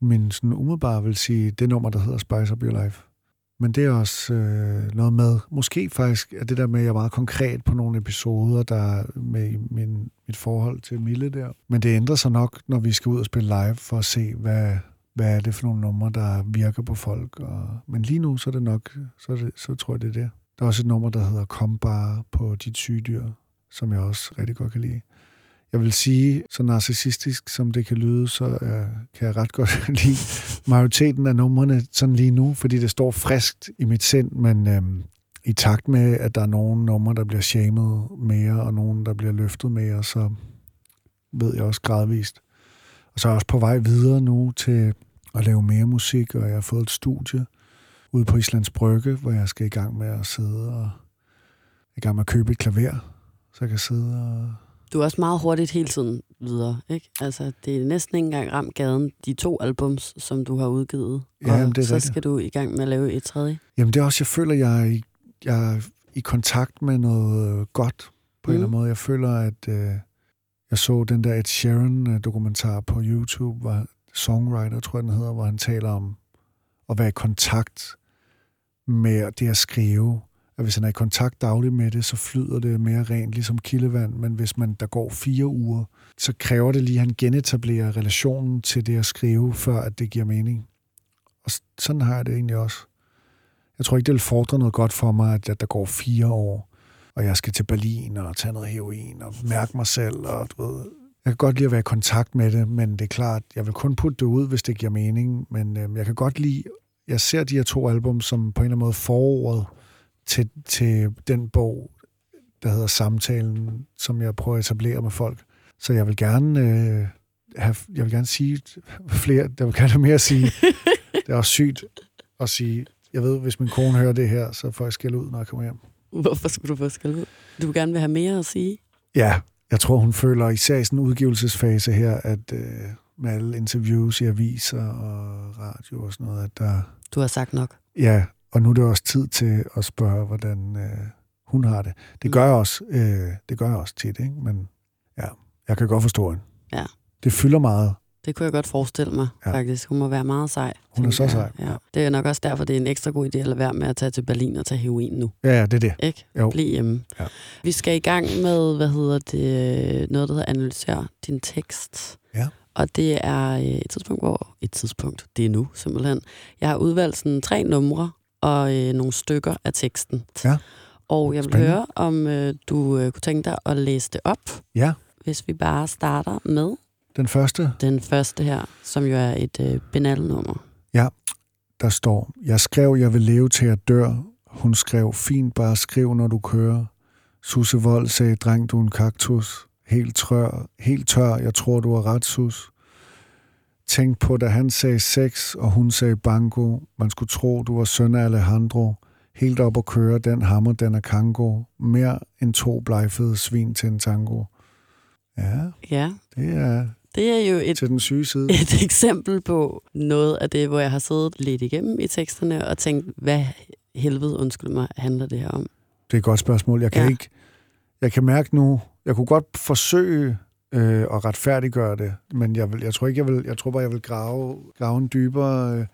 Speaker 2: min sådan umiddelbare vil sige, det nummer, der hedder Spice Up Your Life. Men det er også øh, noget med, måske faktisk er det der med, at jeg er meget konkret på nogle episoder, der med min, mit forhold til Mille der. Men det ændrer sig nok, når vi skal ud og spille live, for at se, hvad, hvad er det for nogle numre, der virker på folk. Og, men lige nu, så er det nok, så, er det, så tror jeg, det er det. Der er også et nummer, der hedder Kom bare på dit sygedyr, som jeg også rigtig godt kan lide. Jeg vil sige, så narcissistisk som det kan lyde, så uh, kan jeg ret godt (laughs) lide majoriteten af numrene sådan lige nu, fordi det står friskt i mit sind, men øhm, i takt med, at der er nogle numre, der bliver shamed mere, og nogle, der bliver løftet mere, så ved jeg også gradvist. Og så er jeg også på vej videre nu til at lave mere musik, og jeg har fået et studie ude på Islands Brygge, hvor jeg skal i gang med at sidde og i gang med at købe et klaver, så jeg kan sidde og...
Speaker 3: Du er også meget hurtigt hele tiden videre, ikke? Altså, det er næsten ikke engang ramt gaden, de to albums, som du har udgivet.
Speaker 2: Ja,
Speaker 3: og
Speaker 2: jamen, det er
Speaker 3: så
Speaker 2: rigtigt.
Speaker 3: skal du i gang med at lave et tredje.
Speaker 2: Jamen det er også, jeg føler, jeg er i, jeg er i kontakt med noget godt på mm. en eller anden måde. Jeg føler, at øh, jeg så den der Ed Sheeran-dokumentar på YouTube, hvor Songwriter, tror jeg den hedder, hvor han taler om at være i kontakt med det at skrive. At hvis han er i kontakt dagligt med det, så flyder det mere rent, ligesom kildevand. Men hvis man der går fire uger, så kræver det lige, at han genetablerer relationen til det at skrive, før at det giver mening. Og sådan har jeg det egentlig også. Jeg tror ikke, det vil fordre noget godt for mig, at, der går fire år, og jeg skal til Berlin og tage noget heroin og mærke mig selv. Og, du ved, jeg kan godt lide at være i kontakt med det, men det er klart, jeg vil kun putte det ud, hvis det giver mening. Men øh, jeg kan godt lide, jeg ser de her to album som på en eller anden måde foråret til, til den bog, der hedder Samtalen, som jeg prøver at etablere med folk. Så jeg vil gerne, øh, have, jeg vil gerne sige flere, jeg vil gerne have mere at sige. (laughs) det er også sygt at sige, jeg ved, hvis min kone hører det her, så får jeg skæld ud, når jeg kommer hjem.
Speaker 3: Hvorfor skulle du få skæld ud? Du vil gerne vil have mere at sige?
Speaker 2: Ja, jeg tror, hun føler især i sådan en udgivelsesfase her, at øh, med alle interviews i aviser og radio og sådan noget, at der...
Speaker 3: Du har sagt nok.
Speaker 2: Ja, og nu er det også tid til at spørge, hvordan øh, hun har det. Det gør jeg også, øh, det gør jeg også tit, ikke? Men ja, jeg kan godt forstå hende.
Speaker 3: Ja.
Speaker 2: Det fylder meget.
Speaker 3: Det kunne jeg godt forestille mig,
Speaker 2: Ja.
Speaker 3: faktisk. Hun må være meget sej.
Speaker 2: Hun er så
Speaker 3: jeg.
Speaker 2: sej.
Speaker 3: Ja. Det er nok også derfor, det er en ekstra god idé at være med at tage til Berlin og tage heroin nu.
Speaker 2: Ja, ja, det er det.
Speaker 3: Ikke?
Speaker 2: Jo.
Speaker 3: Bliv hjemme.
Speaker 2: Ja.
Speaker 3: Vi skal i gang med, hvad hedder det, noget, der hedder analysere din tekst.
Speaker 2: Ja.
Speaker 3: Og det er øh, et tidspunkt, hvor... Et tidspunkt, det er nu simpelthen. Jeg har udvalgt sådan tre numre og øh, nogle stykker af teksten.
Speaker 2: Ja.
Speaker 3: Og jeg vil
Speaker 2: Spændende.
Speaker 3: høre, om øh, du øh, kunne tænke dig at læse det op,
Speaker 2: Ja,
Speaker 3: hvis vi bare starter med
Speaker 2: den første,
Speaker 3: den første her, som jo er et øh, benal-nummer.
Speaker 2: der står, jeg skrev, jeg vil leve til at dør. Hun skrev, fint bare skriv, når du kører. Susse Vold sagde, dreng, du en kaktus. Helt tør, helt tør, jeg tror, du er ret, sus. Tænk på, da han sagde sex, og hun sagde bango. Man skulle tro, du var søn af Alejandro. Helt op at køre, den hammer, den er kango. Mere end to blegfede svin til en tango. Ja,
Speaker 3: Ja,
Speaker 2: det er
Speaker 3: det er jo et
Speaker 2: til den syge side. (laughs)
Speaker 3: et eksempel på noget af det, hvor jeg har siddet lidt igennem i teksterne og tænkt, hvad helvede, undskyld mig, handler det her om?
Speaker 2: Det er et godt spørgsmål. Jeg kan
Speaker 3: Ja.
Speaker 2: ikke... Jeg kan mærke nu... Jeg kunne godt forsøge øh, at retfærdiggøre det, men jeg, vil, jeg tror ikke, jeg vil... Jeg tror bare, jeg vil grave, grave en dybere... Øh,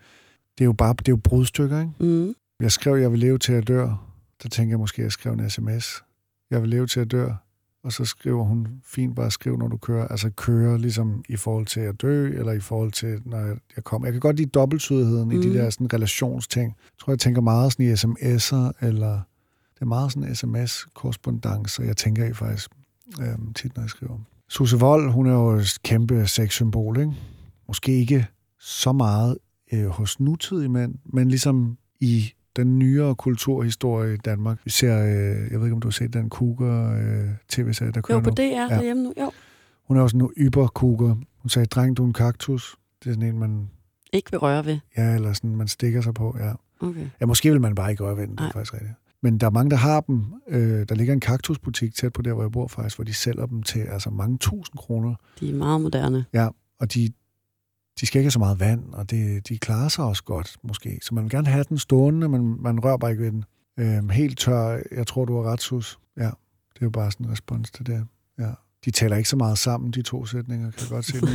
Speaker 2: det er jo bare... Det er jo brudstykker, ikke?
Speaker 3: Mm.
Speaker 2: Jeg skrev, jeg vil leve til at dør. Så tænker jeg måske, at jeg skrev en sms. Jeg vil leve til at dør. Og så skriver hun, fint bare skriv, når du kører. Altså køre ligesom i forhold til at dø, eller i forhold til, når jeg, jeg kommer. Jeg kan godt lide dobbelttydigheden mm. i de
Speaker 3: Mm.
Speaker 2: der sådan, relationsting. Jeg tror, jeg tænker meget sådan i sms'er, eller det er meget sådan sms-korrespondence, jeg tænker i faktisk øhm, tit, når jeg skriver. Susse Vold, hun er jo et kæmpe sexsymbol, ikke? Måske ikke så meget øh, hos nutidige mænd, men ligesom i den nyere kulturhistorie i Danmark. Vi ser, øh, jeg ved ikke, om du har set den Cougar øh, tv-serie, der kører
Speaker 3: Jo, på. DR ja. derhjemme nu. Jo.
Speaker 2: Hun er også en yber Cougar. Hun sagde, dreng, du er en kaktus. Det er sådan en, man,
Speaker 3: Ikke vil røre ved.
Speaker 2: ja, eller sådan, man stikker sig på, ja.
Speaker 3: Okay.
Speaker 2: Ja, måske vil man bare ikke røre ved den, det er faktisk rigtigt. Men der er mange, der har dem. Øh, der ligger en kaktusbutik tæt på der, hvor jeg bor faktisk, hvor de sælger dem til altså mange tusind kroner.
Speaker 3: De er meget moderne.
Speaker 2: Ja, og de, de skal ikke have så meget vand, og det, de klarer sig også godt, måske. Så man vil gerne have den stående, men man rører bare ikke ved den. Øh, helt tør, jeg tror, du har ret, Sus. Ja, det er jo bare sådan en respons til det. Ja. De taler ikke så meget sammen, de to sætninger, kan jeg godt se nu.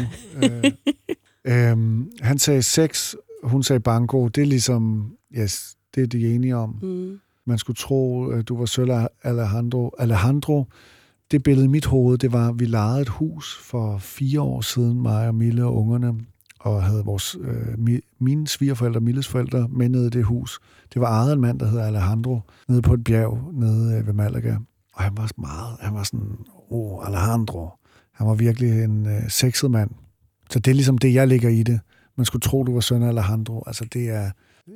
Speaker 2: øh, øh, han sagde sex, hun sagde banko. Det er ligesom, yes, det er de enige om.
Speaker 3: Mm.
Speaker 2: Man skulle tro, at du var søn Alejandro. Alejandro, det billede i mit hoved, det var, at vi lejede et hus for fire år siden, mig og Mille og ungerne. og havde vores, øh, mine svigerforældre, Milles forældre, med nede i det hus. Det var ejet af en mand, der hedder Alejandro, nede på et bjerg nede øh, ved Malaga. Og han var meget, han var sådan, oh, Alejandro. Han var virkelig en øh, sexet mand. Så det er ligesom det, jeg ligger i det. Man skulle tro, du var søn af Alejandro. Altså, det er øh,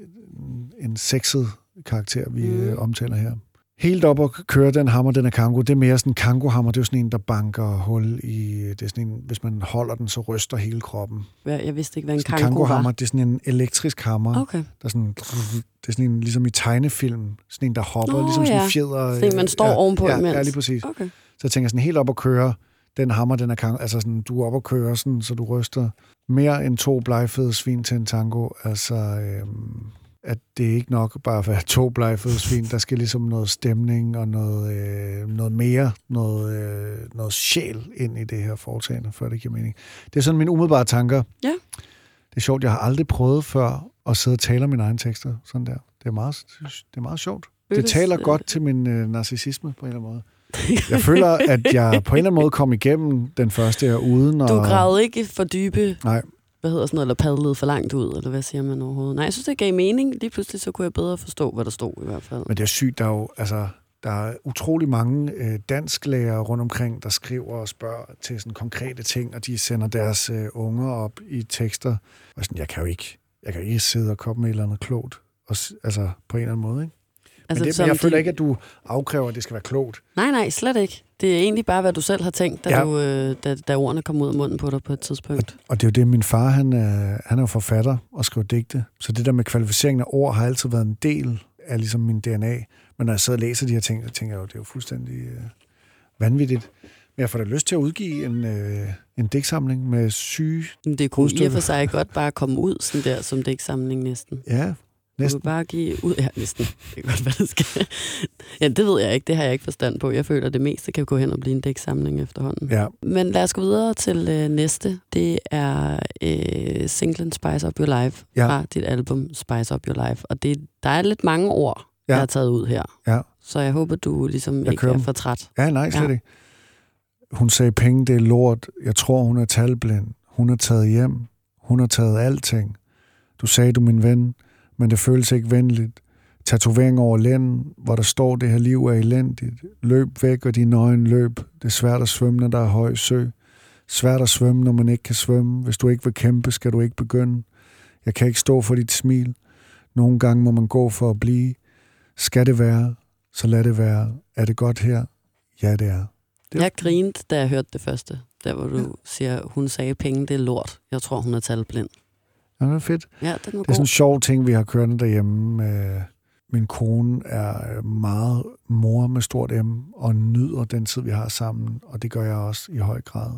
Speaker 2: en sexet karakter, vi mm. øh, omtaler her. Helt op og køre den hammer, den er kango. Det er mere sådan en kangohammer. Det er jo sådan en, der banker hul i... Det er sådan en, hvis man holder den, så ryster hele kroppen.
Speaker 3: Jeg vidste ikke, hvad en
Speaker 2: Sådan
Speaker 3: kango var.
Speaker 2: kangohammer, det er sådan en elektrisk hammer.
Speaker 3: Okay.
Speaker 2: Der er sådan, det er sådan en, ligesom i tegnefilm. Sådan en, der hopper,
Speaker 3: Nå,
Speaker 2: ligesom sådan
Speaker 3: ja.
Speaker 2: en fjeder.
Speaker 3: Sådan en, man står
Speaker 2: ja,
Speaker 3: ovenpå
Speaker 2: ja,
Speaker 3: imens.
Speaker 2: Ja, lige præcis.
Speaker 3: Okay.
Speaker 2: Så jeg tænker sådan helt op at køre, den hammer, den er kango. Altså sådan, du er op at køre, sådan, så du ryster mere end to blegfede svin til en tango. Altså, øhm, at det er ikke nok bare at være (laughs) to blegfede svin. Der skal ligesom noget stemning og noget, øh, noget mere, noget, øh, noget sjæl ind i det her foretagende, før det giver mening. Det er sådan mine umiddelbare tanker.
Speaker 3: Ja.
Speaker 2: Det er sjovt, jeg har aldrig prøvet før at sidde og tale om mine egne tekster. Sådan der. Det er meget, det er meget sjovt. Det taler godt til min øh, narcissisme på en eller anden måde. (laughs) Jeg føler, at jeg på en eller anden måde kom igennem den første her uden at...
Speaker 3: Du gravede ikke for dybe,
Speaker 2: Nej,
Speaker 3: hvad hedder sådan noget, eller padlede for langt ud, eller hvad siger man overhovedet? Nej, jeg synes, det gav mening. Lige pludselig så kunne jeg bedre forstå, hvad der stod i hvert fald.
Speaker 2: men det er sygt, der er jo, altså, der er utrolig mange øh, dansklærer rundt omkring, der skriver og spørger til sådan konkrete ting, og de sender deres øh, unger op i tekster. Og sådan, jeg kan jo ikke, jeg kan jo ikke sidde og komme med et eller andet klogt, og, altså på en eller anden måde, ikke? Men, det, men jeg føler
Speaker 3: de-
Speaker 2: ikke, at du afkræver, at det skal være klogt.
Speaker 3: Nej, nej, slet ikke. Det er egentlig bare, hvad du selv har tænkt, da,
Speaker 2: Ja.
Speaker 3: du, øh, da, da ordene kom ud af munden på dig på et tidspunkt.
Speaker 2: Og det er jo det, min far, han er, han er jo forfatter og skriver digte. Så det der med kvalificeringen af ord har altid været en del af ligesom min DNA. Men når jeg sidder og læser de her ting, så tænker jeg jo, det er jo fuldstændig øh, vanvittigt. Men jeg får da lyst til at udgive en, øh, en digtsamling med syge...
Speaker 3: Men det kunne i og for sig godt bare komme ud sådan der, som digtsamling næsten.
Speaker 2: Ja, næsten.
Speaker 3: kan bare give ud... Ja, næsten. (laughs) Det kan godt være, det skal. Ja, det ved jeg ikke. Det har jeg ikke forstand på. Jeg føler, at det meste kan gå hen og blive en dæksamling efterhånden.
Speaker 2: Ja,
Speaker 3: Men lad os gå videre til øh, næste. Det er øh, singlen Spice Up Your Life
Speaker 2: Ja.
Speaker 3: fra dit album Spice Up Your Life. Og det, der er lidt mange ord,
Speaker 2: Ja.
Speaker 3: jeg har taget ud her.
Speaker 2: Ja.
Speaker 3: Så jeg håber, du ligesom
Speaker 2: Jeg
Speaker 3: ikke
Speaker 2: kører
Speaker 3: er for træt.
Speaker 2: ja nej, slet
Speaker 3: Ja.
Speaker 2: ikke. Hun sagde, penge det er lort. Jeg tror, hun er talblind. Hun er taget hjem. Hun har taget alting. Du sagde, du er min ven, men det føles ikke venligt. Tatovering over lænden, hvor der står, det her liv er elendigt. Løb væk, og din øjne løb. Det er svært at svømme, når der er høj sø. Svært at svømme, når man ikke kan svømme. Hvis du ikke vil kæmpe, skal du ikke begynde. Jeg kan ikke stå for dit smil. Nogle gange må man gå for at blive. Skal det være, så lad det være. Er det godt her? Ja, det er. Det-
Speaker 3: Jeg grinede, da jeg hørte det første. Der, hvor du ja. siger, hun sagde, penge det er lort. Jeg tror, hun er talblind.
Speaker 2: Ja, det er fedt.
Speaker 3: Ja, den var
Speaker 2: Det er sådan en sjov ting, vi har kørende derhjemme. Øh, Min kone er meget mor med stort M, og nyder den tid, vi har sammen, og det gør jeg også i høj grad.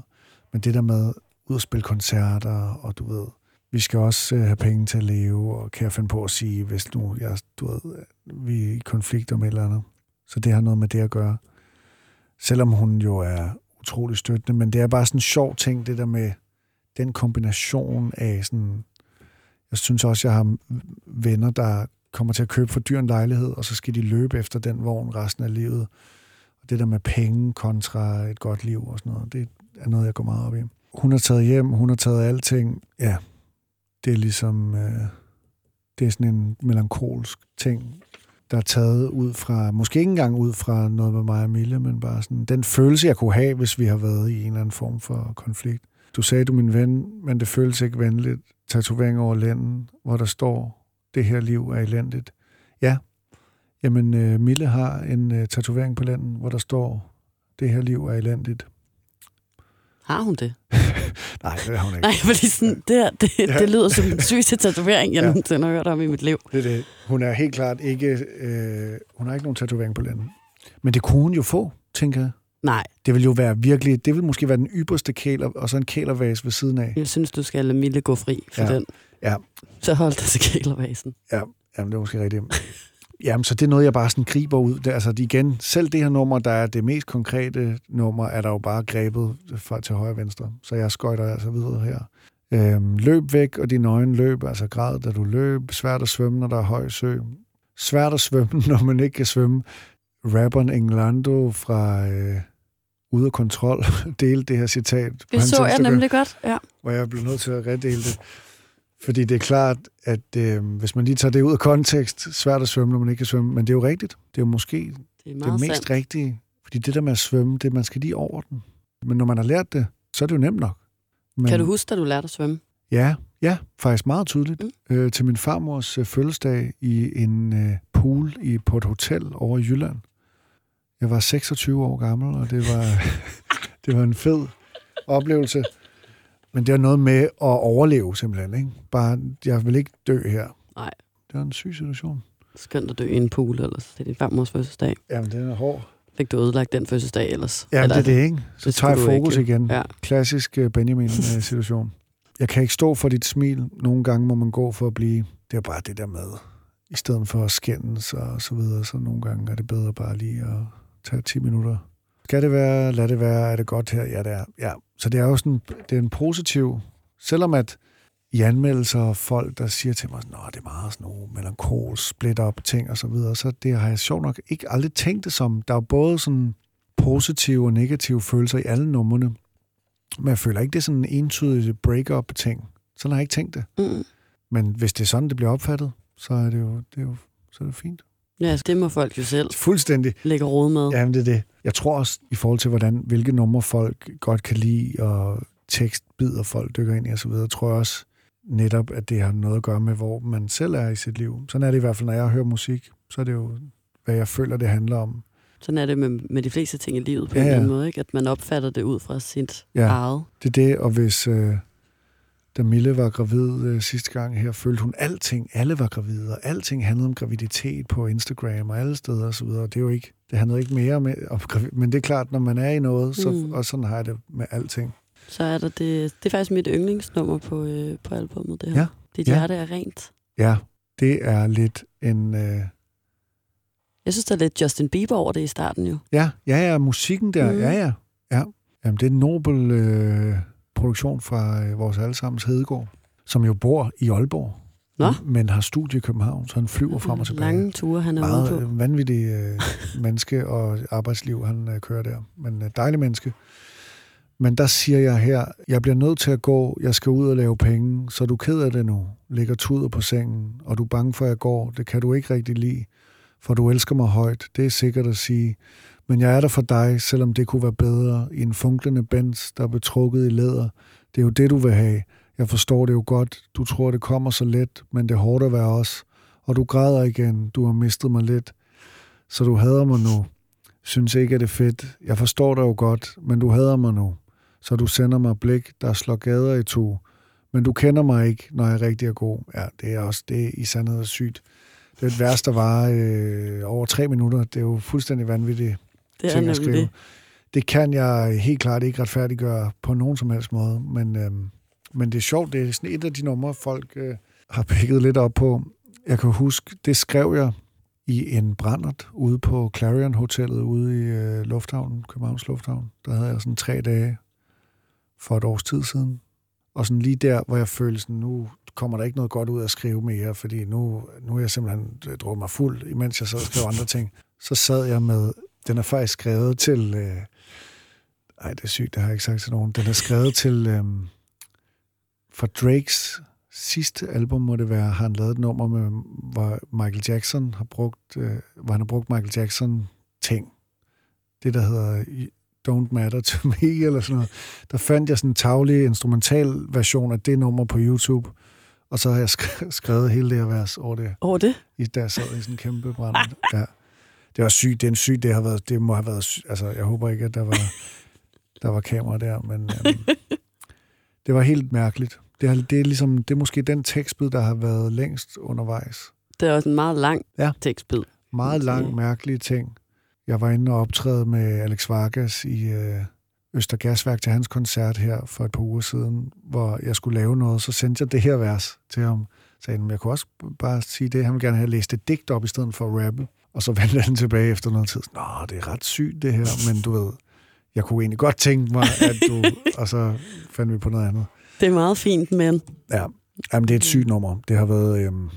Speaker 2: Men det der med ud at spille koncerter, og du ved, vi skal også øh, have penge til at leve, og kan jeg finde på at sige, hvis nu jeg, du ved, vi er i konflikt om et eller andet. Så det har noget med det at gøre. Selvom hun jo er utrolig støttende, men det er bare sådan en sjov ting, det der med den kombination af sådan... Jeg synes også, jeg har venner, der kommer til at købe for dyr en lejlighed, og så skal de løbe efter den vogn resten af livet. Og det der med penge kontra et godt liv og sådan noget, det er noget, jeg går meget op i. Hun har taget hjem, hun har taget alting. Ja, det er ligesom... Øh, det er sådan en melankolsk ting, der er taget ud fra, måske ikke engang ud fra noget med mig og Mille, men bare sådan den følelse, jeg kunne have, hvis vi har været i en eller anden form for konflikt. Du sagde, du min ven, men det føles ikke venligt. Tatovering over lænden, hvor der står, det her liv er elendigt. Ja, jamen øh, Mille har en øh, tatovering på lænden, hvor der står, det her liv er elendigt.
Speaker 3: Har hun det? (laughs)
Speaker 2: Nej, det har hun ikke.
Speaker 3: Nej, fordi sådan, det, her, det,
Speaker 2: Ja.
Speaker 3: det lyder som den sygeste tatovering, jeg
Speaker 2: Ja.
Speaker 3: nogensinde har hørt om i mit liv.
Speaker 2: Det er det. Hun er helt klart ikke, øh, hun har ikke nogen tatovering på lænden. Men det kunne hun jo få, tænker jeg.
Speaker 3: Nej,
Speaker 2: Det vil jo være virkelig, det vil måske være den ypperste kæler, og så en kælervase ved siden af.
Speaker 3: jeg synes, du skal lade Mille gå fri for
Speaker 2: Ja.
Speaker 3: den.
Speaker 2: Ja.
Speaker 3: Så hold dig til kælervasen.
Speaker 2: Ja, jamen, det er måske rigtigt. Jamen, så det er noget, jeg bare sådan griber ud. Det, altså igen, selv det her nummer, der er det mest konkrete nummer, er der jo bare grebet fra til højre og venstre. Så jeg skøjter altså videre her. Øhm, løb væk, og dine øjne løb, altså græd, da du løb. Svært at svømme, når der er høj sø. Svært at svømme, (laughs) når man ikke kan svømme. Rapperen Englando fra øh, ude af kontrol (laughs) dele det her citat.
Speaker 3: Det så jeg nemlig godt, ja.
Speaker 2: Hvor jeg blev nødt til at reddele det. Fordi det er klart, at øh, hvis man lige tager det ud af kontekst, svært at svømme, når man ikke kan svømme, men det er jo rigtigt. Det er jo måske
Speaker 3: Det er
Speaker 2: det mest
Speaker 3: sandt.
Speaker 2: rigtige. Fordi det der med at svømme, det man skal lige over den. Men når man har lært det, så er det jo nemt nok. Men,
Speaker 3: Kan du huske, da du lærte at svømme?
Speaker 2: Ja, ja, faktisk meget tydeligt.
Speaker 3: Mm.
Speaker 2: Øh, til min farmors øh, fødselsdag i en øh, pool i, på et hotel over i Jylland. Jeg var 26 år gammel, og det var, (laughs) det var en fed oplevelse. Men det er noget med at overleve simpelthen. Ikke? Bare, jeg vil ikke dø her.
Speaker 3: Nej.
Speaker 2: Det var en syg situation.
Speaker 3: Skønt at dø i en pool ellers. Det er din farmors fødselsdag.
Speaker 2: Jamen, den er hård.
Speaker 3: Fik du ødelagt den fødselsdag ellers? Eller-
Speaker 2: det er det, ikke? Så
Speaker 3: det
Speaker 2: tager jeg fokus
Speaker 3: ikke.
Speaker 2: igen.
Speaker 3: Ja.
Speaker 2: Klassisk øh, Benjamin-situation. Jeg kan ikke stå for dit smil. Nogle gange må man gå for at blive. Det er bare det der med. I stedet for at skændes og så videre, så nogle gange er det bedre bare lige at tage 10 minutter. Skal det være? Lad det være. Er det godt her? Ja, det er. Ja. Så det er jo sådan, det er en positiv, selvom at i anmeldelser folk, der siger til mig, at det er meget sådan nogle melankol, split up ting og så videre, så det har jeg sjovt nok ikke aldrig tænkt det som. Der er jo både sådan positive og negative følelser i alle numrene, men jeg føler ikke, det er sådan en entydig break-up-ting. Sådan har jeg ikke tænkt det.
Speaker 3: Mm.
Speaker 2: Men hvis det er sådan, det bliver opfattet, så er det jo, det er jo så er det fint.
Speaker 3: Ja, det må folk jo selv
Speaker 2: Fuldstændig.
Speaker 3: lægge råd med.
Speaker 2: Jamen, det er det. Jeg tror også, i forhold til, hvordan, hvilke numre folk godt kan lide, og tekstbider folk dykker ind i osv., tror jeg også netop, at det har noget at gøre med, hvor man selv er i sit liv. Sådan er det i hvert fald, når jeg hører musik. Så er det jo, hvad jeg føler, det handler om.
Speaker 3: Sådan er det med, med de fleste ting i livet på
Speaker 2: Ja,
Speaker 3: en eller anden måde, ikke? at man opfatter det ud fra sit
Speaker 2: Ja.
Speaker 3: eget.
Speaker 2: Det er det, og hvis øh, da Mille var gravid øh, sidste gang her, følte hun alting, alle var gravide, og alting handlede om graviditet på Instagram og alle steder osv. Det er jo ikke, det handlede ikke mere med, om men det er klart, når man er i noget, så,
Speaker 3: Mm.
Speaker 2: og sådan har jeg det med alting.
Speaker 3: Så er der det, det er faktisk mit yndlingsnummer på, øh, på albumet, det her.
Speaker 2: Ja.
Speaker 3: Dit
Speaker 2: Ja.
Speaker 3: hjerte er rent.
Speaker 2: Ja, det er lidt en... Øh,
Speaker 3: Jeg synes, der er lidt Justin Bieber over det i starten jo.
Speaker 2: ja, ja, ja, musikken der,
Speaker 3: mm.
Speaker 2: ja, ja. ja. Jamen, det er en nobel øh, produktion fra øh, vores allesammens Hedegaard, som jo bor i Aalborg,
Speaker 3: Nå.
Speaker 2: men har studie i København, så han flyver frem og tilbage.
Speaker 3: Lange ture, han er ude
Speaker 2: meget
Speaker 3: på.
Speaker 2: øh, vanvittig øh, menneske og arbejdsliv, han øh, kører der. Men øh, dejlig menneske. Men der siger jeg her, jeg bliver nødt til at gå, jeg skal ud og lave penge, så du ked af det nu, ligger tuder på sengen, og du er bange for, at jeg går, det kan du ikke rigtig lide, for du elsker mig højt, det er sikkert at sige. Men jeg er der for dig, selvom det kunne være bedre, i en funklende bens, der er betrukket i læder. Det er jo det, du vil have. Jeg forstår det jo godt. Du tror, det kommer så let, men det er hårdt at være os. Og du græder igen. Du har mistet mig lidt. Så du hader mig nu. Synes ikke, at det er fedt. Jeg forstår dig jo godt, men du hader mig nu. Så du sender mig blik, der slår gader i to. Men du kender mig ikke, når jeg rigtig er god. Ja, det er også det er i sandhed sygt. Det er et værste, der var øh, over tre minutter. Det er jo fuldstændig vanvittigt
Speaker 3: det er
Speaker 2: ting at skrive.
Speaker 3: det.
Speaker 2: Det kan jeg helt klart ikke retfærdiggøre på nogen som helst måde, men, øhm, men det er sjovt. Det er sådan et af de numre, folk øh, har picket lidt op på. Jeg kan huske, det skrev jeg i en brændert ude på Clarion Hotellet ude i øh, Lufthavnen, Københavns Lufthavn. Der havde jeg sådan tre dage for et års tid siden. Og sådan lige der, hvor jeg følte sådan, nu kommer der ikke noget godt ud af at skrive mere, fordi nu, nu er jeg simpelthen øh, drukket mig fuld, imens jeg sad og skrev andre ting. Så sad jeg med, den er faktisk skrevet til, øh, ej det er sygt, det har jeg ikke sagt til nogen, den er skrevet til, øh, for Drakes sidste album må det være, har han lavet et nummer med, hvor Michael Jackson har brugt, øh, hvor han har brugt Michael Jackson ting. Det, der hedder Don't Matter to Me, (laughs) eller sådan noget. Der fandt jeg sådan en taglig instrumental version af det nummer på YouTube, og så har jeg sk- skrevet hele det her vers over det,
Speaker 3: Over det?
Speaker 2: i, jeg sad i sådan en kæmpe brand. (laughs) Ja. Det var sygt, det er en syg, det har været, det må have været, altså jeg håber ikke, at der var, (laughs) der var kamera der, men øhm, det var helt mærkeligt. Det er, det, er ligesom, det er måske den tekstbid, der har været længst undervejs.
Speaker 3: Det er også en meget lang
Speaker 2: Ja.
Speaker 3: tekstbid.
Speaker 2: Meget lang, mærkelige ting. Jeg var inde og optræde med Alex Vargas i øh, Østergasværk til hans koncert her for et par uger siden, hvor jeg skulle lave noget. Så sendte jeg det her vers til ham. Sagde, han, jeg kunne også bare sige det. Han ville gerne have læst et digt op i stedet for at rappe. Og så vendte han tilbage efter noget tid. Nå, det er ret sygt det her, men du ved, jeg kunne egentlig godt tænke mig, at du... (laughs) og så fandt vi på noget andet.
Speaker 3: Det er meget fint, men
Speaker 2: Ja, Jamen, det er et sygt nummer. Det har været... Øhm,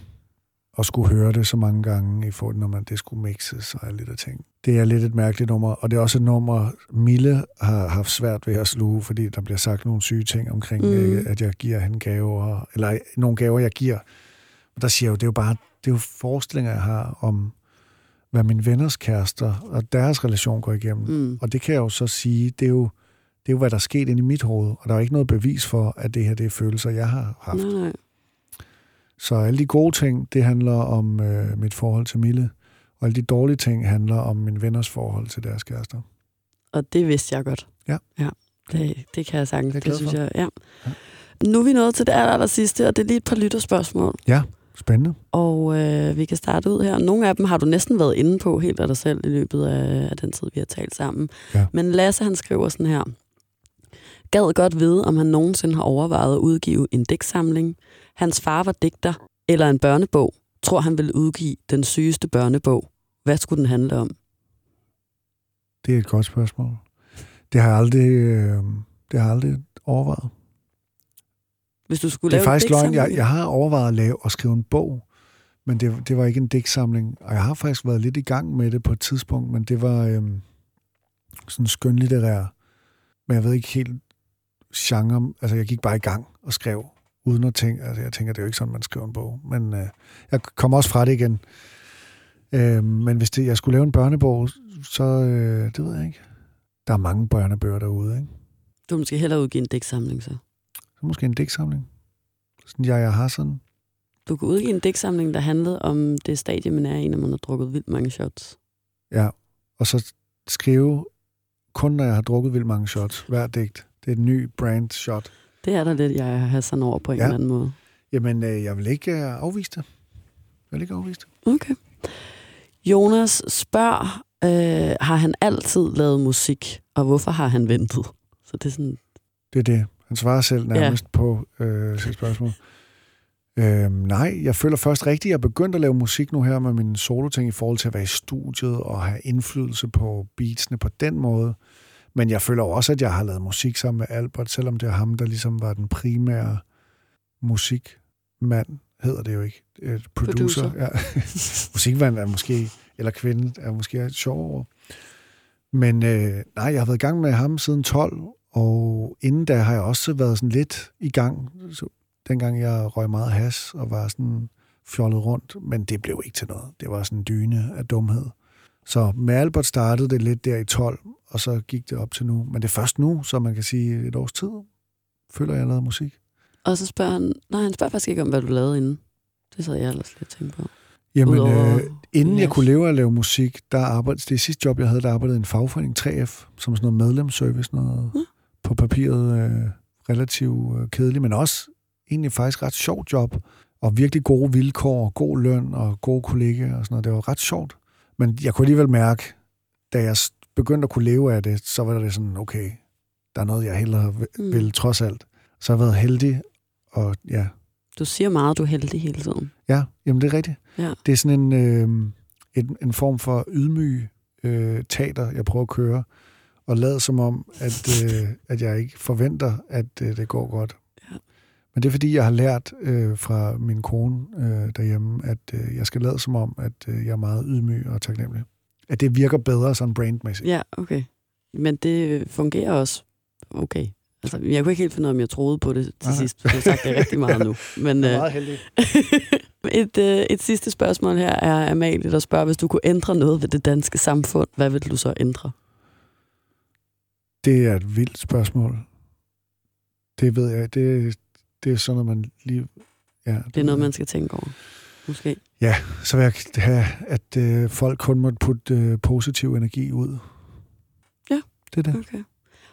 Speaker 2: at skulle høre det så mange gange, i forhold når man det skulle mixes og alle de der ting. Det er lidt et mærkeligt nummer, og det er også et nummer, Mille har haft svært ved at sluge, fordi der bliver sagt nogle syge ting omkring, mm. at jeg giver hende gaver, eller nogle gaver, jeg giver. Og der siger jeg jo, det er jo bare det er jo forestillinger, jeg har om, hvad mine venners kærester og deres relation går igennem. Mm. Og det kan jeg jo så sige, det er jo, det er jo, hvad der er sket inde i mit hoved, og der er ikke noget bevis for, at det her det er følelser, jeg har haft. Nej, nej. Så alle de gode ting, det handler om øh, mit forhold til Mille, og alle de dårlige ting handler om min venners forhold til deres kærester.
Speaker 3: Og det vidste jeg godt.
Speaker 2: Ja.
Speaker 3: ja det, det kan jeg sagtens. Det, det synes jeg, ja. ja. Nu er vi nået til det aller, aller sidste, og det er lige et par lytterspørgsmål.
Speaker 2: Ja, spændende.
Speaker 3: Og øh, vi kan starte ud her. Nogle af dem har du næsten været inde på helt af dig selv i løbet af, af den tid, vi har talt sammen. Ja. Men Lasse, han skriver sådan her. Gad godt vide, om han nogensinde har overvejet at udgive en digtsamling. Hans far var digter, eller en børnebog. Tror han vil udgive den sygeste børnebog. Hvad skulle den handle om?
Speaker 2: Det er et godt spørgsmål. Det har jeg aldrig, øh, det har jeg aldrig overvejet.
Speaker 3: Hvis du skulle
Speaker 2: det er
Speaker 3: lave
Speaker 2: faktisk løgn. Jeg, jeg har overvejet at lave og skrive en bog, men det, det var ikke en digtsamling. Og jeg har faktisk været lidt i gang med det på et tidspunkt, men det var øh, sådan skønlitterær. Men jeg ved ikke helt genre. Altså, jeg gik bare i gang og skrev, uden at tænke. Altså, jeg tænker, det er jo ikke sådan, man skriver en bog. Men øh, jeg kom også fra det igen. Øh, men hvis det, jeg skulle lave en børnebog, så øh, det ved jeg ikke. Der er mange børnebøger derude, ikke?
Speaker 3: Du måske hellere udgive en digtsamling, så?
Speaker 2: Så måske en digtsamling. Sådan jeg, jeg har sådan.
Speaker 3: Du kunne udgive en digtsamling, der handlede om det stadie, man er i, når man har drukket vildt mange shots.
Speaker 2: Ja, og så skrive kun, når jeg har drukket vildt mange shots, hver digt. Det er et ny brand shot.
Speaker 3: Det er der lidt, jeg har sådan over på en ja. eller anden måde.
Speaker 2: Jamen, øh, jeg vil ikke uh, afvise det. Jeg vil ikke afvise det.
Speaker 3: Okay. Jonas spørger, øh, har han altid lavet musik, og hvorfor har han ventet? Så det er sådan...
Speaker 2: Det er det. Han svarer selv nærmest ja. på øh, sit spørgsmål. Øhm, nej, jeg føler først rigtigt, at jeg er begyndt at lave musik nu her med min solo-ting i forhold til at være i studiet og have indflydelse på beatsene på den måde. Men jeg føler også, at jeg har lavet musik sammen med Albert, selvom det er ham, der ligesom var den primære musikmand, hedder det jo ikke. Et producer. producer. Ja. (laughs) Musikmand er måske, eller kvinde er måske et sjovere Men øh, nej, jeg har været i gang med ham siden 12, og inden da har jeg også været sådan lidt i gang. Så dengang jeg røg meget has og var sådan fjollet rundt, men det blev ikke til noget. Det var sådan en dyne af dumhed. Så med Albert startede det lidt der i 12, og så gik det op til nu. Men det er først nu, så man kan sige et års tid, føler jeg, jeg lavede musik.
Speaker 3: Og så spørger han, nej, han spørger faktisk ikke om, hvad du lavede inden. Det sad jeg ellers lidt tænkt på.
Speaker 2: Jamen, øh, inden yes. jeg kunne leve af at lave musik, der arbejdede, det sidste job, jeg havde, der arbejdede i en fagforening, 3F, som sådan noget medlemsservice, noget mm. På papiret øh, relativt øh, kedeligt, men også egentlig faktisk ret sjovt job, og virkelig gode vilkår, god løn og gode kollegaer og sådan noget. Det var ret sjovt. Men jeg kunne alligevel mærke, da jeg begyndte at kunne leve af det, så var det sådan, okay, der er noget, jeg hellere vil, mm. trods alt. Så har jeg været heldig, og ja.
Speaker 3: Du siger meget, du er heldig hele tiden.
Speaker 2: Ja, jamen det er rigtigt. Ja. Det er sådan en, øh, en, en form for ydmyg øh, teater, jeg prøver at køre, og lade som om, at, øh, at jeg ikke forventer, at øh, det går godt. Ja. Men det er fordi, jeg har lært øh, fra min kone øh, derhjemme, at øh, jeg skal lade som om, at øh, jeg er meget ydmyg og taknemmelig at det virker bedre sådan brandmæssigt.
Speaker 3: Ja, okay. Men det fungerer også okay. Altså, jeg kunne ikke helt finde ud af, om jeg troede på det til Aha. sidst. Du har sagt det rigtig meget nu. (laughs) Men,
Speaker 2: jeg er øh, meget heldig. (laughs)
Speaker 3: et, øh, et sidste spørgsmål her er Amalie, der spørger, hvis du kunne ændre noget ved det danske samfund, hvad vil du så ændre?
Speaker 2: Det er et vildt spørgsmål. Det ved jeg. Det, det er sådan noget, man lige...
Speaker 3: Ja, det, det er noget, man skal tænke over måske?
Speaker 2: Ja, så vil jeg have, at øh, folk kun må putte øh, positiv energi ud.
Speaker 3: Ja.
Speaker 2: Det er det.
Speaker 3: Okay.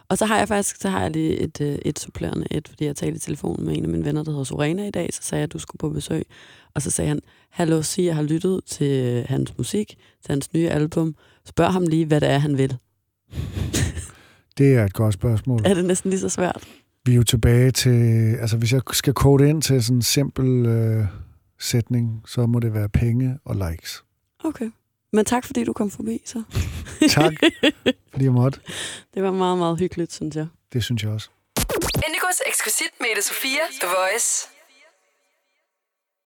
Speaker 3: Og så har jeg faktisk så har jeg lige et, øh, et supplerende et, fordi jeg talte i telefon med en af mine venner, der hedder Sorena i dag, så sagde jeg, at du skulle på besøg. Og så sagde han, hallo, sig, jeg har lyttet til hans musik, til hans nye album. Spørg ham lige, hvad det er, han vil.
Speaker 2: Det er et godt spørgsmål.
Speaker 3: Er det næsten lige så svært?
Speaker 2: Vi er jo tilbage til, altså hvis jeg skal kode ind til sådan en simpel... Øh sætning, så må det være penge og likes.
Speaker 3: Okay. Men tak, fordi du kom forbi, så. (laughs)
Speaker 2: tak, (laughs) fordi jeg måtte.
Speaker 3: Det var meget, meget hyggeligt, synes jeg.
Speaker 2: Det synes jeg også.
Speaker 1: Indigos eksklusit med Sofia, The Voice.